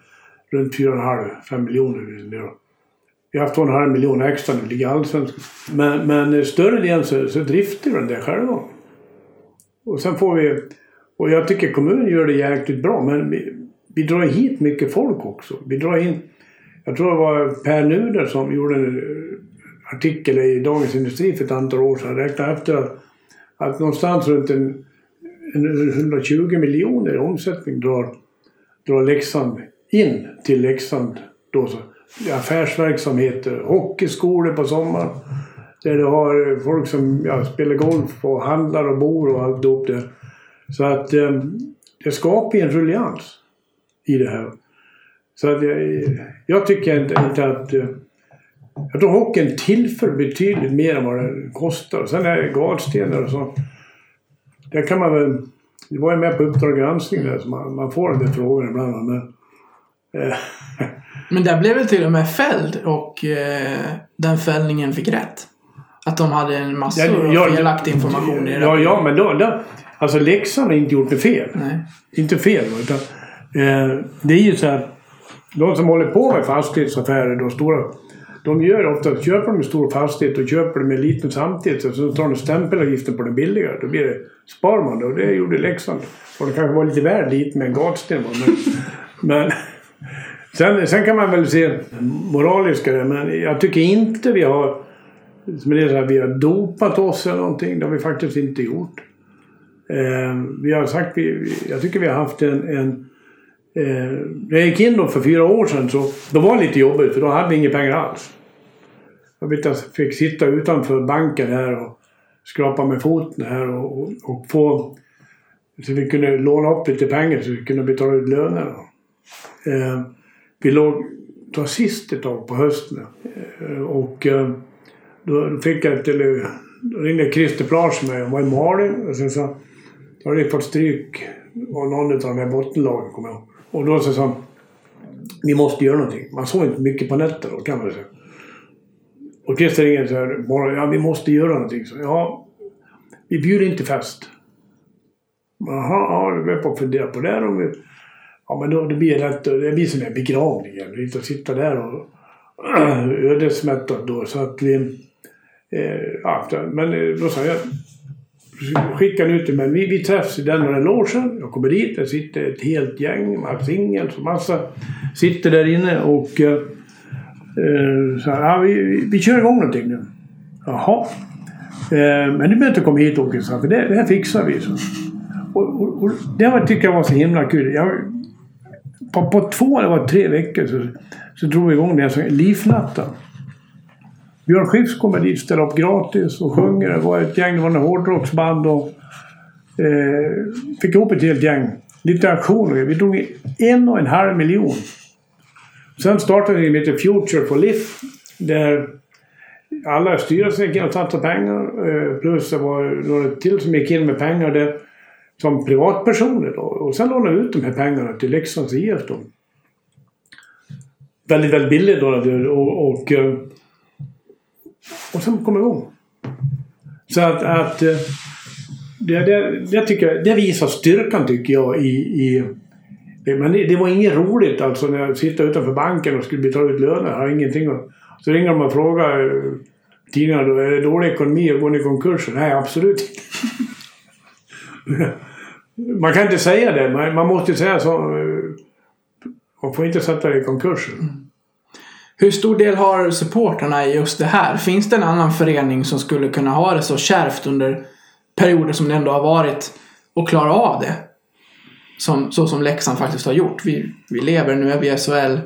runt 4,5-5 miljoner. Vi har haft 2,5 miljoner extra nu, ligger allsvenskan. Men, men större delen så, så driftar vi den där själva. Och sen får vi... Och jag tycker kommunen gör det jäkligt bra men vi, vi drar hit mycket folk också. Vi drar in... Jag tror det var Per Nuder som gjorde en artikel i Dagens Industri för ett antal år sedan. Räknade efter att, att någonstans runt en, en 120 miljoner i omsättning drar, drar Leksand in till Leksand. Då så. Affärsverksamheter, hockeyskolor på sommaren. Där du har folk som ja, spelar golf och handlar och bor och alltihop det. Så att eh, det skapar en ruljans i det här. Så att jag, jag tycker inte, inte att... Eh, jag tror hockeyn tillför betydligt mer än vad den kostar. Sen är det gatstenar och så. Där kan man väl... Jag var ju med på Uppdrag granskning där, så man, man får den där frågan ibland. Men, eh, Men där blev väl till och med fälld och eh, den fällningen fick rätt. Att de hade en massa felaktig information i det. Ja, ja, men då, då, alltså Leksand har inte gjort det fel. Nej. Inte fel, utan eh, det är ju så här. De som håller på med fastighetsaffärer, de stora. De gör ofta, köper de en stor fastighet och köper de en liten samtidigt. Så tar de stämpelavgiften på den billigare. Då blir det, spar man det och det gjorde Leksand. Och det kanske var lite väl lite med en gatsten. Men, men sen, sen kan man väl se moraliska men jag tycker inte vi har som det är så här, vi har dopat oss eller någonting. Det har vi faktiskt inte gjort. Eh, vi har sagt, vi, jag tycker vi har haft en... en eh, när jag gick in då för fyra år sedan så då var det lite jobbigt för då hade vi inga pengar alls. Jag vet jag fick sitta utanför banken här och skrapa med foten här och, och, och få... Så vi kunde låna upp lite pengar så vi kunde betala ut löner. Eh, vi låg det var sist ett tag på hösten. Eh, och eh, då fick jag ett... Då ringde Christer Plage mig. Han var i Malin. Och sen sa då har ni fått stryk av någon av de här bottenlagen, kommer jag ihåg. Och då så sa han, vi måste göra någonting. Man såg inte mycket på nätter då, kan man säga. Och Christer ringde så här, bara, ja vi måste göra någonting. Så, ja, vi bjuder inte fest. Jaha, ja, vi är på att fundera på det. här Om vi, ja, men då det blir det lätt, det blir som en begravning. Inte att sitta där och ödesmättat då. Så att vi, Eh, ja, men eh, då sa jag, skickade ut det, men vi, vi träffas i den och den logen. Jag kommer dit, där sitter ett helt gäng, Mats Ingels och massa sitter där inne och eh, eh, så här, ja, vi, vi, vi kör igång någonting nu. Jaha. Eh, men du behöver inte komma hit Åke, för det, det här fixar vi. Så. Och, och, och det var, tycker jag var så himla kul. Jag, på, på två eller var tre veckor så, så drog vi igång det som Livnatten. Björn Skifs kommer dit, ställer upp gratis och sjunger. Det var ett gäng, det var en hårdrocksband och eh, fick ihop ett helt gäng. Lite aktioner. Vi drog en och en halv miljon. Sen startade vi med Future for Lift Där alla styrelser gick in och satte pengar. Eh, plus det var några till som gick in med pengar där. Som privatpersoner då. Och sen lånade jag ut de här pengarna till Leksands IF då. Väldigt, väldigt billigt då. Och, och, eh, och sen kom igång. Så att, att eh, det, det, det, tycker jag, det visar styrkan tycker jag i, i men det, det var inget roligt alltså när jag sitter utanför banken och skulle betala ut löner. Jag har ingenting att, Så ringer de och frågar eh, tidningarna då, är det dålig ekonomi och går ni i konkurs? Nej, absolut inte. Man kan inte säga det. Man, man måste säga så. Man får inte sätta det i konkurs. Mm. Hur stor del har supporterna i just det här? Finns det en annan förening som skulle kunna ha det så kärvt under perioder som det ändå har varit och klara av det? Som, så som Leksand faktiskt har gjort. Vi, vi lever, nu är vi i SHL.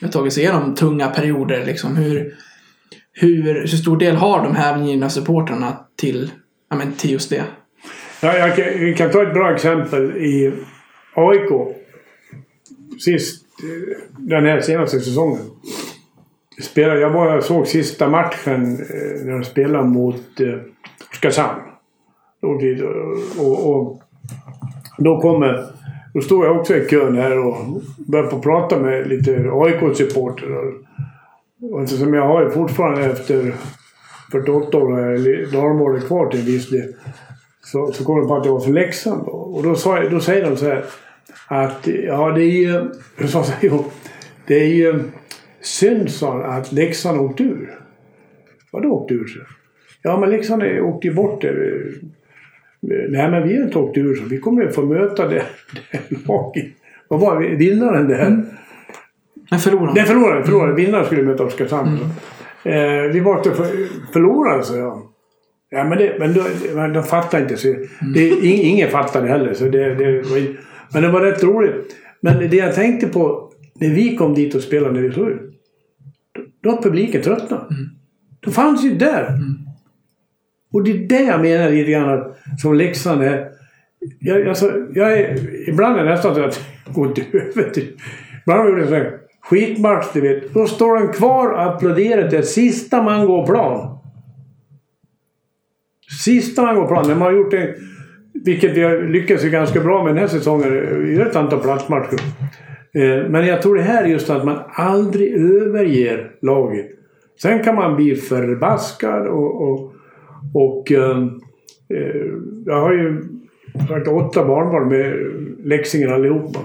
Vi har tagit sig igenom tunga perioder. Liksom. Hur, hur, hur stor del har de här givna supportrarna till, ja, men, till just det? Ja, jag, kan, kan ta ett bra exempel i AIK. Sist, eh, den här senaste säsongen. Spelade, jag var såg sista matchen eh, när de spelade mot eh, Oskarshamn. Och, och, och då kommer... Då stod jag också i kön här och började prata med lite AIK-supportrar. Och eftersom jag har ju fortfarande efter 48 år eller dalmålet kvar till en viss del. Så, så kom det på att jag var för Leksand då. Och då, sa, då säger de så här att ja det är ju... Hur sa? Jo, det är ju synd sa att Leksand åkte ur. Vadå åkte ur? Ja men Leksand åkte ju bort det. Nej men vi har inte åkt ur så vi kommer ju få möta det, det laget. Vad var det? Vinnaren där. Men förlorarna? Nej, förlorare. förlorare. Vinnaren skulle möta Oskarshamn. Eh, vi var för, förlorare, så jag. Ja, men, det, men, men de fattar inte. Så det, ing, ingen fattade heller. Så det, det var, men det var rätt roligt. Men det jag tänkte på när vi kom dit och spelade när vi slog ut. Då, har publiken tröttnat. De fanns ju där. Och det är det jag menar lite grann att, som Leksand är. Jag, alltså, jag är, ibland är det nästan så att jag går till... Ibland har jag sån här skitmatch, du vet. Då står de kvar och applåderar till sista man går plan. Sista man går plan. När man har gjort det, vilket vi har lyckats ganska bra med den här säsongen. Vi ett antal platsmatcher. Eh, men jag tror det här är just att man aldrig överger laget. Sen kan man bli förbaskad och, och, och ehm, eh, jag har ju sagt åtta barnbarn med Leksingen allihopa.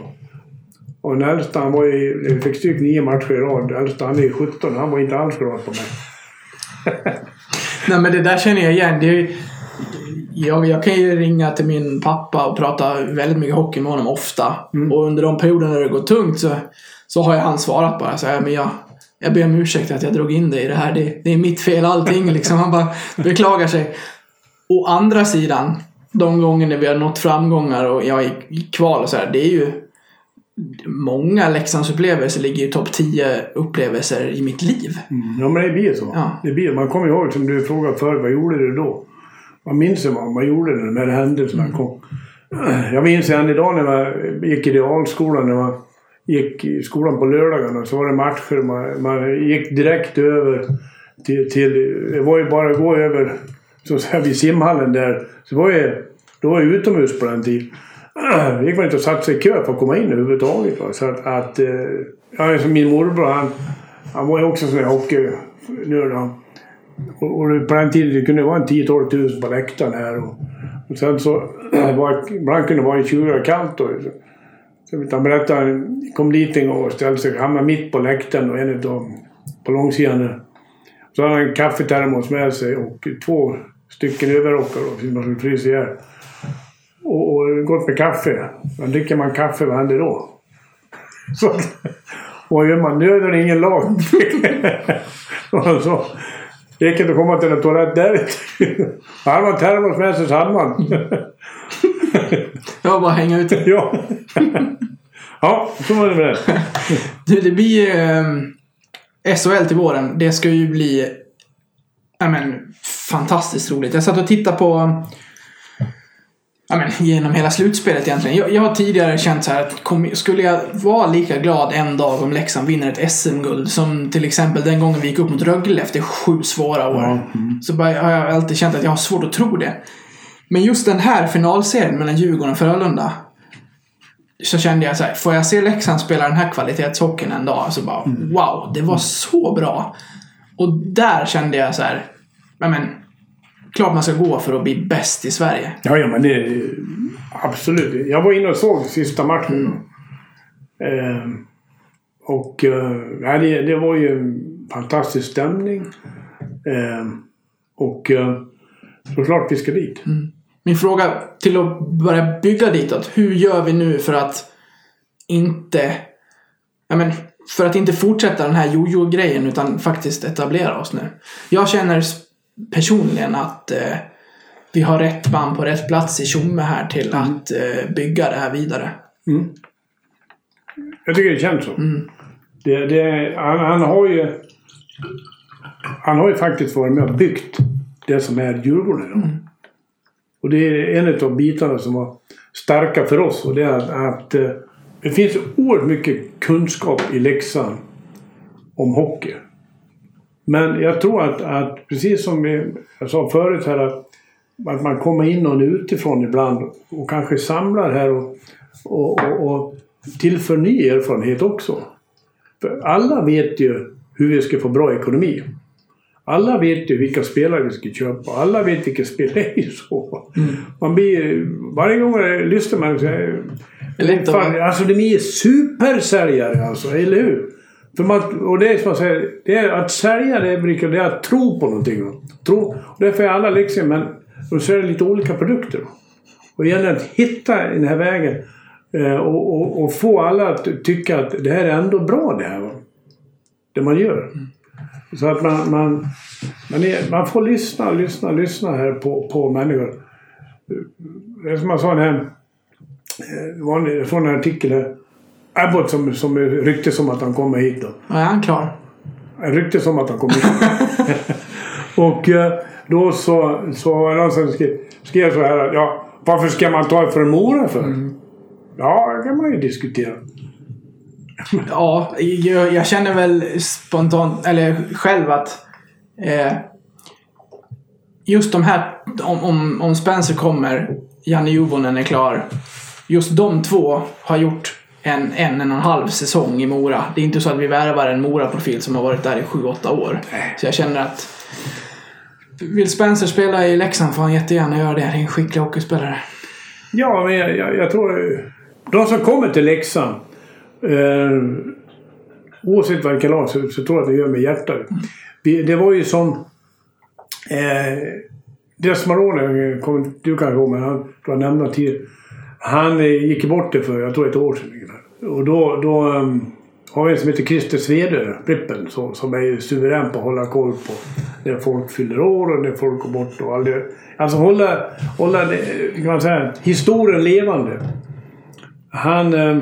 Och den äldsta han var ju, vi fick stryk nio matcher i rad. Den äldsta han är 17, han var inte alls glad på mig. Nej men det där känner jag igen. Det är, ju- jag, jag kan ju ringa till min pappa och prata väldigt mycket hockey med honom ofta. Och under de perioderna det går tungt så, så har jag han svarat bara så här, men jag, jag ber om ursäkt att jag drog in dig i det här. Det, det är mitt fel allting liksom. Han bara beklagar sig. Å andra sidan, de gånger vi har nått framgångar och jag är i kval och så här, det är ju Många Leksandsupplevelser ligger i topp 10 upplevelser i mitt liv. Ja men det blir så. Ja. Det blir, man kommer ihåg som du frågade förr, vad gjorde du då? Man minns ju vad man gjorde när de här händelserna kom. Jag minns än idag när man gick i realskolan, när man gick i skolan på lördagarna så var det matcher. Man, man gick direkt över till, till... Det var ju bara att gå över så att säga, vid simhallen där. Så var ju, då var jag utomhus på den tiden. Då gick man inte och satte sig i kö för att komma in överhuvudtaget. Va? Så att, att eh, ja, min morbror han, han var ju också sån där hockeynörd. Och, och på den tiden det kunde vara en 10-12 tusen på läktaren här. Och, och sen så var, ibland kunde det vara 20 grader kallt. Och, så han berättade han kom dit en gång och ställde sig, hamnade mitt på läktaren och en utav på långsidan där. Så hade han en kaffetermos med sig och två stycken överrockar då, som man skulle frysa ihjäl. Och, och gott med kaffe. Men dricker man kaffe, vad händer då? Så, vad gör man? Nöden ingen lag. och så, det gick inte att komma till en toalett där. Hade man termos med sig så hade man. Jag bara hänga ute. ja. ja, så var det med det. Du, det blir eh, SHL till våren. Det ska ju bli ja, men, fantastiskt roligt. Jag satt och tittade på ja, men, genom hela slutspelet egentligen. Jag, jag har tidigare känt så här att kom, skulle jag vara lika glad en dag om Leksand vinner ett SM-guld som till exempel den gången vi gick upp mot Rögle efter sju svåra år. Så bara, har jag alltid känt att jag har svårt att tro det. Men just den här finalserien mellan Djurgården och Frölunda så kände jag så här, får jag se Leksand spela den här kvalitetshockeyn en dag så bara wow, det var så bra. Och där kände jag så här, men, klart man ska gå för att bli bäst i Sverige. Ja, ja men det... Absolut. Jag var inne och såg sista matchen. Eh, och eh, det, det var ju en fantastisk stämning. Eh, och eh, såklart vi ska dit. Min fråga till att börja bygga ditåt. Hur gör vi nu för att inte... Ja men, för att inte fortsätta den här jojo-grejen utan faktiskt etablera oss nu. Jag känner personligen att eh, vi har rätt band på rätt plats i Tjomme här till att eh, bygga det här vidare. Jag tycker det känns så. Det, det, han, han har ju... Han har ju faktiskt varit med och byggt det som är Djurgården idag. Och det är en av bitarna som var starka för oss. Och det är att, att eh, det finns oerhört mycket kunskap i Leksand om hockey. Men jag tror att, att precis som jag sa förut här att, att man kommer in någon utifrån ibland och kanske samlar här och, och, och, och tillför ny erfarenhet också. För alla vet ju hur vi ska få bra ekonomi. Alla vet ju vilka spelare vi ska köpa. Alla vet vilka spelare. Det är så. Man blir, varje gång jag lyssnar man lätt att Fan, Alltså de är supersäljare alltså, eller hur? För man, och det är som jag säger, det är att sälja det det är att tro på någonting. Tro, och därför är alla liksom, men de säljer lite olika produkter. Och det gäller att hitta den här vägen eh, och, och, och få alla att tycka att det här är ändå bra det här. Va? Det man gör. Så att man, man, man, är, man får lyssna, lyssna, lyssna här på, på människor. Det är som jag sa den här var en- jag såg en artikel här. Abbott som, som ryktes om att han kommer hit. Då. Ja, är han klar? Ryktes om att han kommer hit. och eh, då så, så var det någon som skrev, skrev så här att ja, varför ska man ta det för Mora för? Ja, det kan man ju diskutera. Ja, jag, jag känner väl spontant, eller själv att eh, just de här, om, om, om Spencer kommer, Janne Juvonen är klar. Just de två har gjort en, en, en och en halv säsong i Mora. Det är inte så att vi värvar en Mora-profil som har varit där i sju åtta år. Så jag känner att vill Spencer spela i Leksand får han jättegärna göra det. Det är en skicklig hockeyspelare. Ja, men jag, jag, jag tror... De som kommer till Leksand. Eh, oavsett kan vara så, så tror jag att det gör med hjärtat. Vi, det var ju som... Eh, Desmarone, kommer du kanske ihåg, men han, du har nämnt tidigare. Han gick bort det för, jag tror ett år sedan ungefär. Och då, då um, har vi en som heter Christer Svedö, Prippen, som, som är suverän på att hålla koll på när folk fyller år och när folk går bort och aldrig... Alltså hålla, hålla kan man säga, historien levande. Han eh,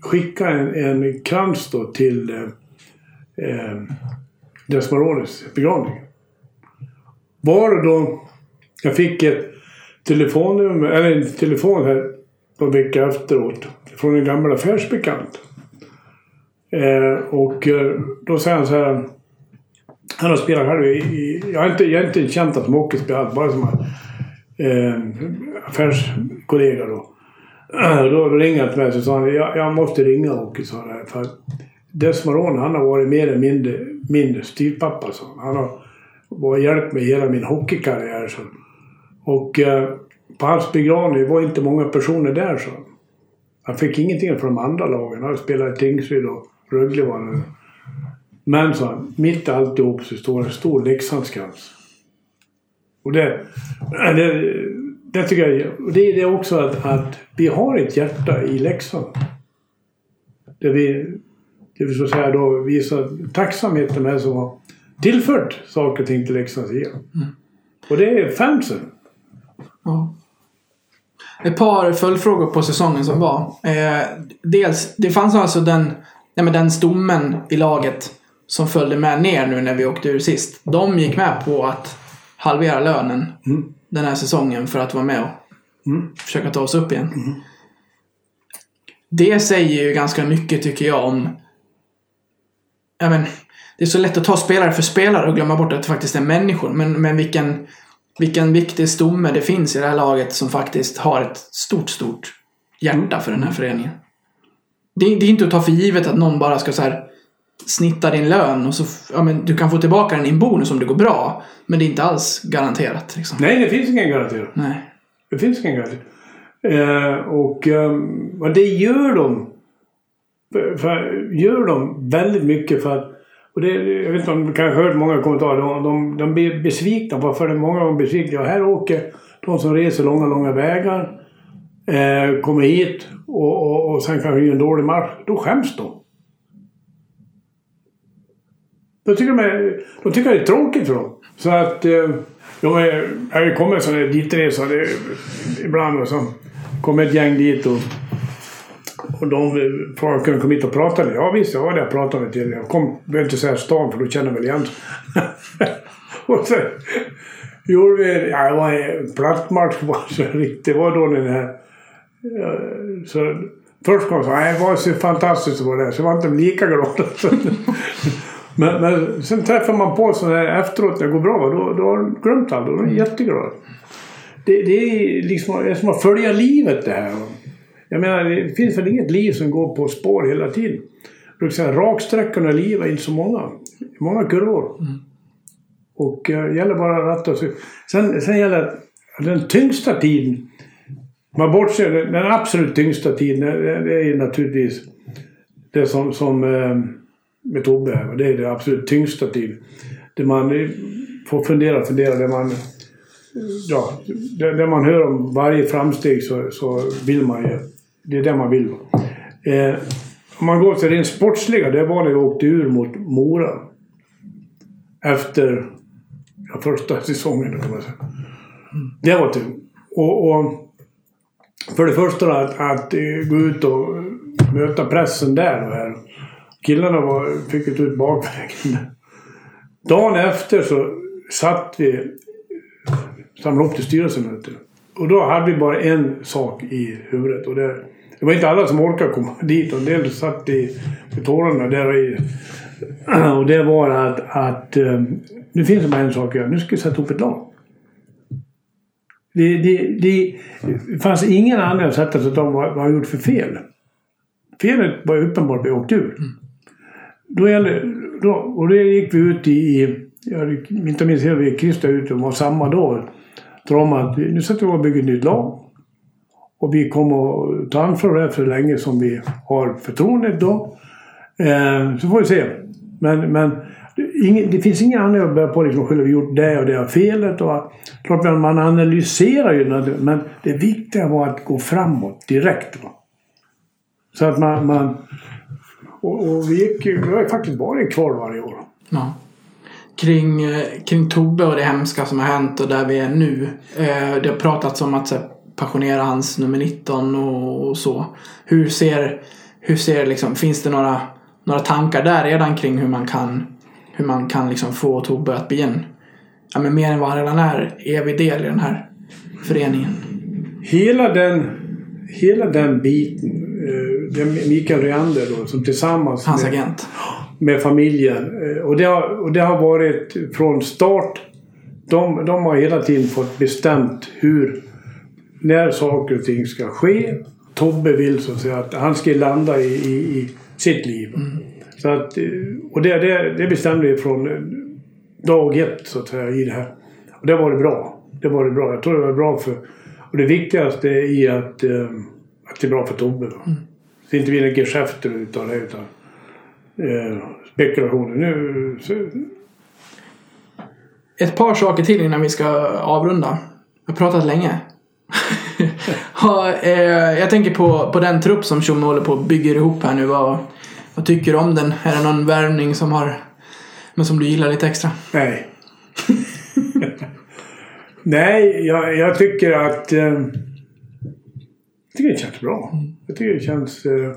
skickade en, en krans då till eh, ehm, Desmarones begravning. Var det då jag fick ett telefonnummer, eller telefon här någon vecka efteråt från en gammal affärsbekant. Eh, och eh, då säger han så här. Han har spelat själv i, i jag, har inte, jag har inte känt att som hockeyspelare, bara som eh, affärskollega då. Då ringde han till mig och sa han, jag, jag måste ringa Åke, sa han. För att Desmaron, han har varit mer eller mindre min styvpappa, sa han. Han har varit hjälpt mig hela min hockeykarriär, så. Och eh, på hans begravning var inte många personer där, så. Han fick ingenting från de andra lagen. Han spelade i Tingsryd och Rögle var det. Men så han, mitt i alltihop så står en stor Leksandskrans. Och det, det, det tycker jag, och det är det också att, att vi har ett hjärta i Leksand. Där vi, det vill så säga då visar tacksamhet till de som har tillfört saker och ting till Leksands IF. Och det är fansen. Ja. Ett par följdfrågor på säsongen som var. Eh, dels, det fanns alltså den, nej men den stommen i laget som följde med ner nu när vi åkte ur sist. De gick med på att halvera lönen Mm. den här säsongen för att vara med och Mm. försöka ta oss upp igen. Det säger ju ganska mycket tycker jag om... Ja, men, det är så lätt att ta spelare för spelare och glömma bort att det faktiskt är människor. Men, men vilken, vilken viktig stomme det finns i det här laget som faktiskt har ett stort, stort hjärta för den här föreningen. Det, är- det är inte att ta för givet att någon bara ska så här snitta din lön och så... Ja, men du kan få tillbaka den i en bonus om det går bra. Men det är inte alls garanterat. Liksom. Nej, det finns ingen garanti. Nej. Det finns ingen garanti. Eh, och, och det gör de. För, gör de väldigt mycket för att och det, jag vet inte om du kanske har hört många kommentarer. De, de, de blir besvikna. Varför är det många gånger besvikna? Ja, här åker de som reser långa, långa vägar. Eh, kommer hit och, och, och sen kanske gör en dålig match. Då skäms de. De tycker, de, de tycker det är tråkigt för dem. Så att... Eh, är, jag har ju kommit sådana där det- ibland och så kommer ett gäng dit och, och de kunde komma hit och prata. Ja visst, jag var där och pratade med till. Jag kom, behöver inte säga stan för då känner jag väl igen Och sen gjorde vi, ja det var en plattmatch var så riktigt. Det var då den här eh, så först kom jag nej det var så fantastiskt att vara där. Så jag var inte lika glad. Men, men sen träffar man på sådana här efteråt när det går bra. Då, då har de glömt allt. Då är de jätteglada. Det, det är liksom det är som att följa livet det här. Jag menar, det finns väl inget liv som går på spår hela tiden. Jag brukar säga raksträckorna i livet är inte så många. Många kurvor. Och eh, gäller bara att ratta sig. Sen, sen gäller det den tyngsta tiden. Man bortser, den den absolut tyngsta tiden, det, är naturligtvis det som, som eh, med Tobbe här. Det är det absolut tyngsta tiden. Det man får fundera och fundera. Det man, ja, det, det man hör om varje framsteg så, så vill man ju. Det är det man vill. Eh, om man går till den sportsliga, det var när vi åkte ur mot Mora. Efter ja, första säsongen kan man säga. Det var tur. Och, och för det första att, att eh, gå ut och möta pressen där och här. Killarna var, fick ju ta ut bakvägen. Dagen efter så satt vi, samlade upp till styrelsemöte. Och då hade vi bara en sak i huvudet. Och det, det var inte alla som orkade komma dit. Och en del satt i, i tårarna där i. Och det var att, att eh, nu finns det bara en sak att göra. Nu ska vi sätta ihop ett lag. Det, det, det, det fanns ingen anledning att sätta sig och vad vad gjort för fel. Felet var ju uppenbart vi åkte ur. Då gällde, då, och då gick vi ut i, i jag inte minns helt, vi Krista ut och var samma då. Talade om att nu sätter vi och bygger ett nytt lag. Och vi kommer att ta ansvar för det så länge som vi har förtroendet då. Eh, så får vi se. Men, men det finns ingen anledning att börja på liksom skylla vi gjort det och det och felet. Och, klart man- analyserar ju men det viktiga var att gå framåt direkt. Va? Så att man... man och, och vi gick ju, vi har ju faktiskt varit kvar varje år. Ja. Kring, eh, kring Tobbe och det hemska som har hänt och där vi är nu. Eh, det har pratats om att så här, passionera hans nummer 19 och, och så. Hur ser, hur ser liksom, finns det några, några tankar där redan kring hur man kan, hur man kan liksom få Tobbe att bli en, ja men mer än vad han redan är, evig del i den här föreningen? Hela den, hela den biten, eh, det är Mikael Reander då, som tillsammans Hans med, agent. med familjen. eh, Och det, har, och det har varit från start. De, de har hela tiden fått bestämt hur, när saker och ting ska ske. Tobbe vill så att säga att han ska landa i, i, i sitt liv. Så att, eh, och det, det, det bestämde vi från eh, dag ett så att säga i det här. Och det var det bra. Det var det bra. Jag tror det var bra för... Och det viktigaste är att, eh, att det är bra för Tobbe. Då. Så inte vi lägger geschäfter utav det utan eh, spekulationer. Nu, så, Ett par saker till innan vi ska avrunda. Jag har pratat länge. ja, eh, jag tänker på, på den trupp som Tjomme håller på och bygger ihop här nu. Vad, vad tycker du om den? Är det någon värvning som har men som du gillar lite extra? nej. nej, jag, jag tycker att... Eh, jag tycker det känns bra. Jag tycker det känns... Eh,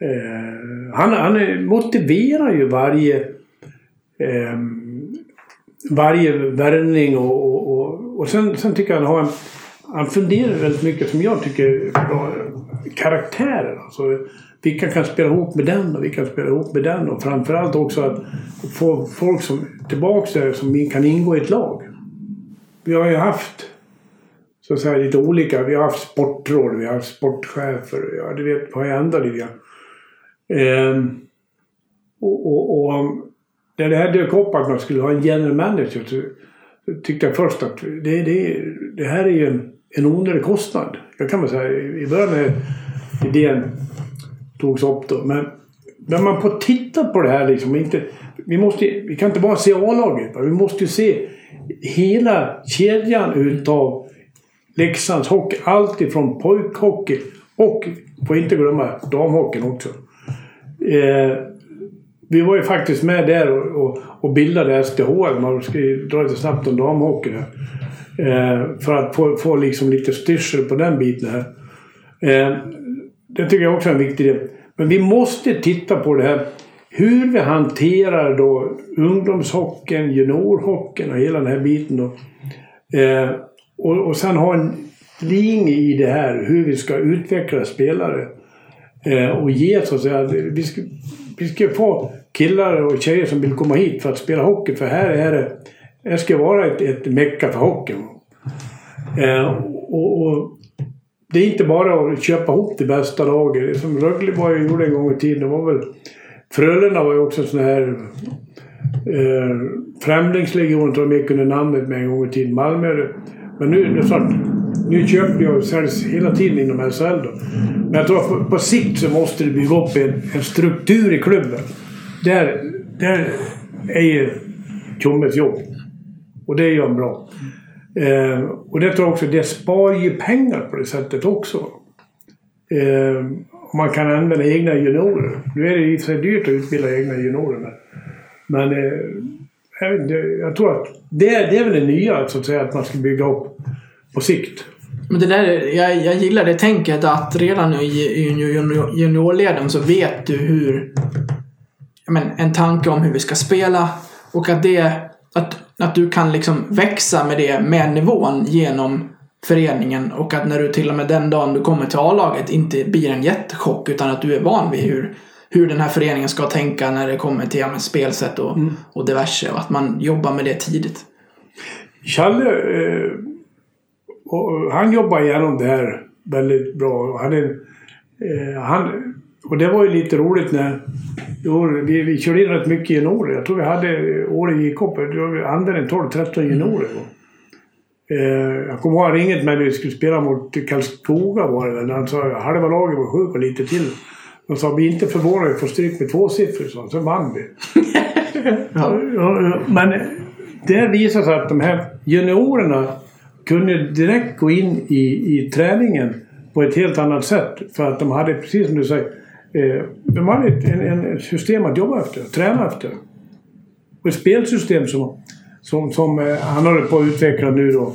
eh, han han motiverar ju varje... Eh, varje värvning och, och, och, och sen, sen tycker jag han har en... Han funderar väldigt mycket som jag tycker är. Karaktärer. Alltså, vilka kan spela ihop med den och vilka kan spela ihop med den. Och framförallt också att få folk som tillbaks där som kan ingå i ett lag. Vi har ju haft så att säga lite olika. Vi har haft sportråd, vi har haft sportchefer. Ja, du vet, vad har ändrat lite grann. Ehm, och, och, och när det här dök upp att man skulle ha en general manager så, så tyckte jag först att det, det, det här är ju en, en onödig kostnad. Jag kan väl säga i början när idén togs upp då. Men när man får titta på det här liksom. Inte, vi, måste, vi kan inte bara se A-laget. Vi måste ju se hela kedjan utav Leksands hockey. Allt ifrån pojkhockey och, får inte glömma, damhockeyn också. Eh, vi var ju faktiskt med där och, och, och bildade SDHL. Man ska ju dra lite snabbt om damhockeyn här. Eh, för att få, få liksom lite styrsel på den biten här. Eh, det tycker jag också är en viktig del. Men vi måste titta på det här. Hur vi hanterar då ungdomshockeyn, juniorhockeyn och hela den här biten. Då. Eh, och, och sen ha en linje i det här hur vi ska utveckla spelare. Eh, och ge så att säga. Vi ska, vi ska få killar och tjejer som vill komma hit för att spela hockey. För här är det... Det ska vara ett, ett mecka för hockeyn. Eh, och, och det är inte bara att köpa ihop det bästa laget. Som Rögle var jag gjorde en gång i tiden. Det var väl... Frölunda var ju också en sån här... Eh, främlingslegion tror jag de gick under namnet med en gång i tiden. Malmö. Men nu, nu, så, nu köper jag och säljs hela tiden inom SHL då. Men jag tror att på, på sikt så måste det bygga upp en, en struktur i klubben. Där, där är ju Tjommes jobb. Och det gör en bra. Eh, och det tror jag också, det sparar ju pengar på det sättet också. Eh, man kan använda egna juniorer. Nu är det i och för sig dyrt att utbilda egna juniorer. Men, men eh, jag, inte, jag tror att det, är- det är väl det nya, så att säga, att man ska bygga upp på sikt. Men det där, jag, jag gillar det tänket att redan i, i junior, juniorleden så vet du hur... Men, en tanke om hur vi ska spela och att det... Att, att du kan liksom växa med det, med nivån genom föreningen och att när du till och med den dagen du kommer till A-laget inte blir en jättechock utan att du är van vid hur, hur den här föreningen ska tänka när det kommer till ja, spelsätt och, och diverse och att man jobbar med det tidigt. Challe, eh, han jobbar igenom det här väldigt bra. Han är, eh, han, och det var ju lite roligt när vi, vi körde in rätt mycket juniorer. Jag tror vi hade. Jag tror vi använde 12-13 juniorer. då. Eh, jag kommer ihåg han ringde mig när vi skulle spela mot Karlskoga var det väl. Han sa halva laget var sjuk och lite till. Han sa vi är inte förvånade att få stryk med två siffror så, så vann vi. Ja, Men det visar sig att de här juniorerna kunde direkt gå in i, i träningen på ett helt annat sätt. För att de hade, precis som du säger, de hade ett en, en ett system att jobba efter, träna efter. Och ett spelsystem som, som, som eh, han håller på att utveckla nu då.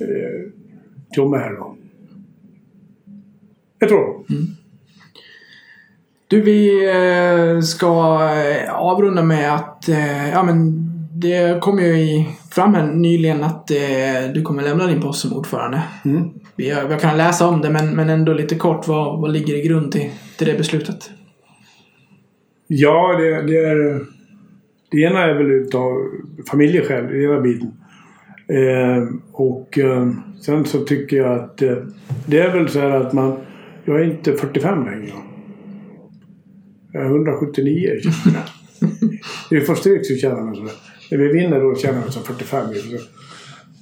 Eh, här då. Jag tror. Du, vi eh, ska eh, avrunda med att eh, ja, men det kom ju fram här nyligen att eh, du kommer lämna din post som ordförande. Mm. Vi, har- jag kan läsa om det, men, men ändå lite kort. Vad, vad ligger i grund till, till det beslutet? Ja, det, det är... Det ena är väl utav familjeskäl, den ena biten. Eh, och eh, sen så tycker jag att eh, det är väl så här att man... Jag är inte 45 längre. Jag är 179 känner. Det är först stryk så känner man så. När vi vinner då känner man sig 45. Så.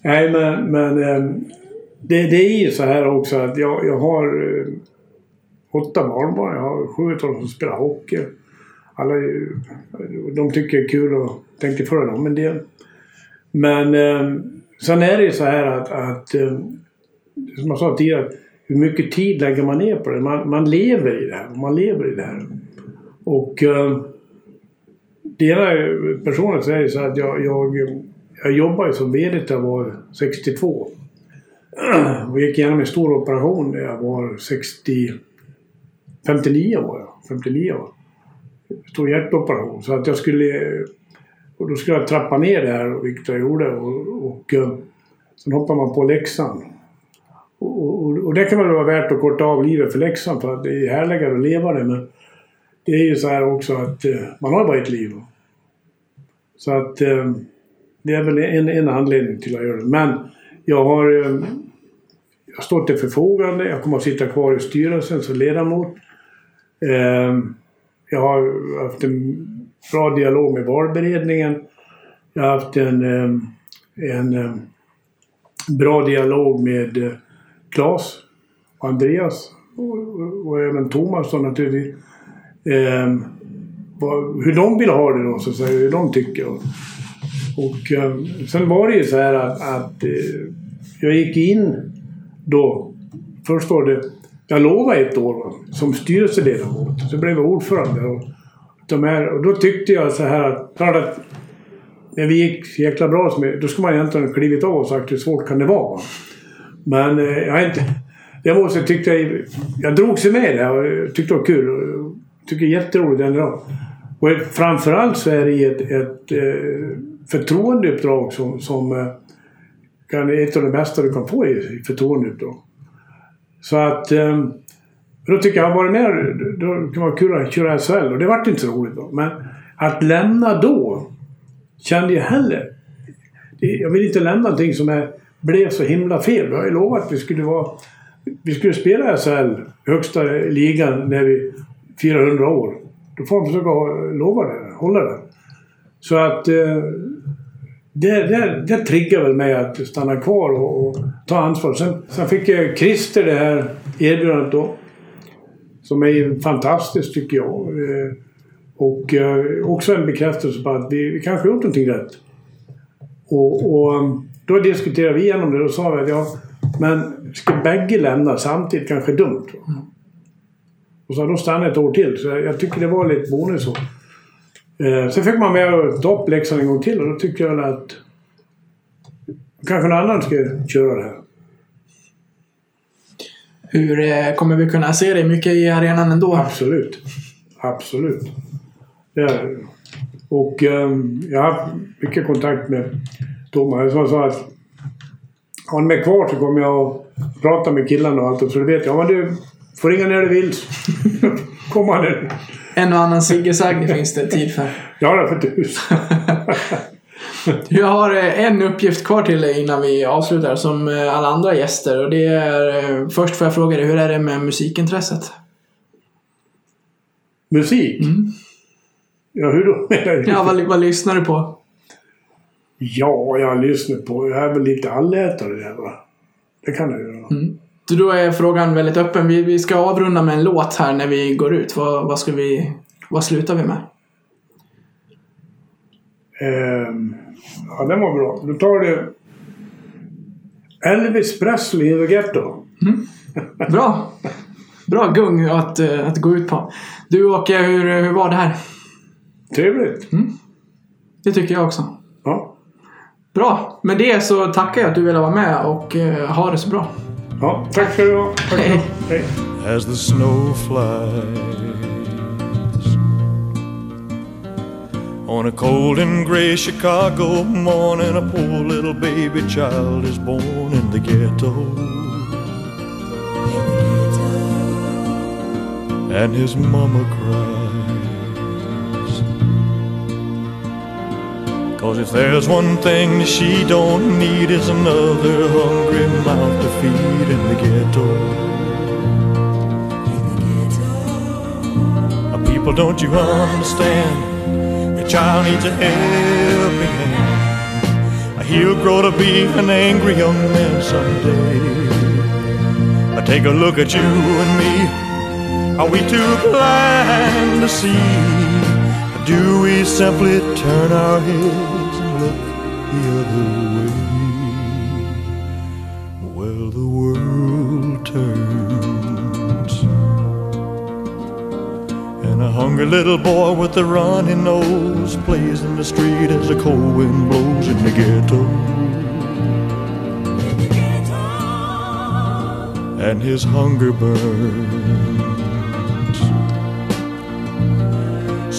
Nej, men, men eh, det, det är ju så här också att jag, jag har eh, åtta barnbarn. Jag har sju av dem som spelar hockey. alla, de tycker det är kul och tänker föra dem en del. Men eh, sen är det ju så här att, att eh, som jag sa tidigare, hur mycket tid lägger man ner på det? Man, man lever i det här. Man lever i det här. Och eh, det ena personligt så är det så att jag, jag, jag jobbar ju som VD till jag var 62. Och gick igenom en stor operation när jag var 60... 59 var jag. 59 år. Stor hjärtoperation. Så att jag skulle... Och då skulle jag trappa ner det här, vilket jag gjorde. Och, och eh, sen hoppar man på läxan. Och, och, och det kan väl vara värt att korta av livet för läxan för att det är härligare att leva det. Men det är ju så här också att eh, man har bara ett liv. Så att eh, det är väl en, en anledning till att jag gör det. Men jag har, jag står till förfogande. Jag kommer att sitta kvar i styrelsen som ledamot. Eh, jag har haft en bra dialog med valberedningen. Jag har haft en, eh, en eh, bra dialog med eh, Claes och Andreas och, och, och även Thomas då naturligtvis. Eh, vad, hur de vill ha det då, så att säga, hur de tycker. Och, och eh, sen var det ju så här att, att eh, jag gick in då. Först var det, jag lovade ett år som styrelseledamot. Så blev jag ordförande. Och, de här, och då tyckte jag så här att, klart att när vi gick så jäkla bra, som jag- då skulle man egentligen klivit av och sagt hur svårt kan det vara. Men eh, jag inte... Jag måste tyckte jag... Jag drog sig med det och tyckte det var kul. Och tycker det är jätteroligt än idag. Och framförallt så är det ett, ett eh, förtroendeuppdrag som, som eh, kan, ett av de bästa du kan få i, i då. Så att... Eh, då tycker jag, har varit med då kan det vara kul att köra SHL och det vart inte så roligt då. Men att lämna då kände jag heller... Jag vill inte lämna någonting som är, blev så himla fel. Jag har ju lovat att vi skulle vara... Vi skulle spela SHL, högsta ligan, när vi 400 år. Då får man försöka lova det, hålla det. Så att... Eh, det, det, det triggar väl mig att stanna kvar och, och ta ansvar. Sen, sen fick jag Christer det här erbjudandet då. Som är fantastiskt tycker jag. Eh, Och eh, också en bekräftelse på att vi, vi kanske gjort någonting rätt. Och, och um, då diskuterade vi igenom det och sa vi att ja, men ska bägge lämna samtidigt kanske dumt. Och så då stannade ett år till. Så jag, jag tycker det var lite bonus. Eh, sen fick man med Leksand en gång till och då tyckte jag att kanske någon annan ska köra det här. Hur eh, kommer vi kunna se dig mycket i arenan ändå? Absolut. Absolut. Det. Och ehm, jag har haft mycket kontakt med Thomas. Som sa att har han mig kvar så kommer jag att prata med killarna och allt. Och så det vet jag. Ja, men du får ringa när du vill. Kom han. En och annan Sigge finns det tid för. Ja, det för tusan. Jag har eh, en uppgift kvar till dig innan vi avslutar som eh, alla andra gäster och det är eh, Först får jag fråga dig, hur är det med musikintresset? Musik? Ja, hur då? Ja, vad, vad lyssnar du på? Ja, jag har lyssnat på... Jag är väl lite allätare där va. Det kan jag göra. Så då är frågan väldigt öppen. Vi, vi ska avrunda med en låt här när vi går ut. Vad, vad ska vi... Vad slutar vi med? Ehm, ja, den var bra. Då tar du Elvis Presley in the Ghetto. Bra! Bra gung att, eh, att gå ut på. Du Åke, hur, hur var det här? Trevligt. Det tycker jag också. Ja. Bra! Med det så tackar jag att du ville vara med och eh, ha det så bra. Ja, tack ska du ha. Tack ska du ha. Hej. as the snow flies. On a cold and gray Chicago morning, a poor little baby child is born in the ghetto. And his mama cries. Cause if there's one thing she don't need is another hungry mouth to feed in the ghetto. People, don't you understand? The child needs a helping hand. He'll grow to be an angry young man someday. Take a look at you and me. Are we too blind to see do we simply turn our heads and look the other way? Well, the world turns. And a hungry little boy with a runny nose plays in the street as the cold wind blows in the ghetto. And his hunger burns.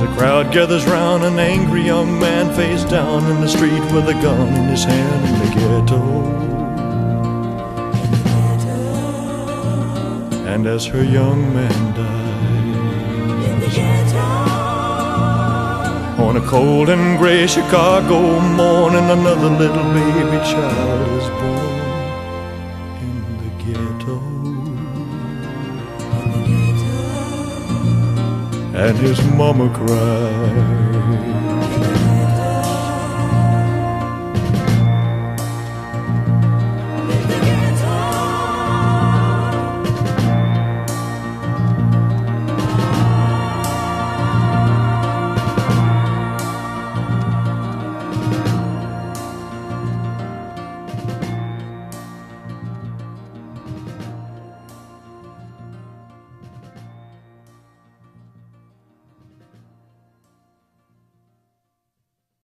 As a crowd gathers round, an angry young man face down in the street with a gun in his hand in the ghetto. And as her young man dies, In the ghetto. on a cold and gray Chicago morning, another little baby child is born And his mama cries.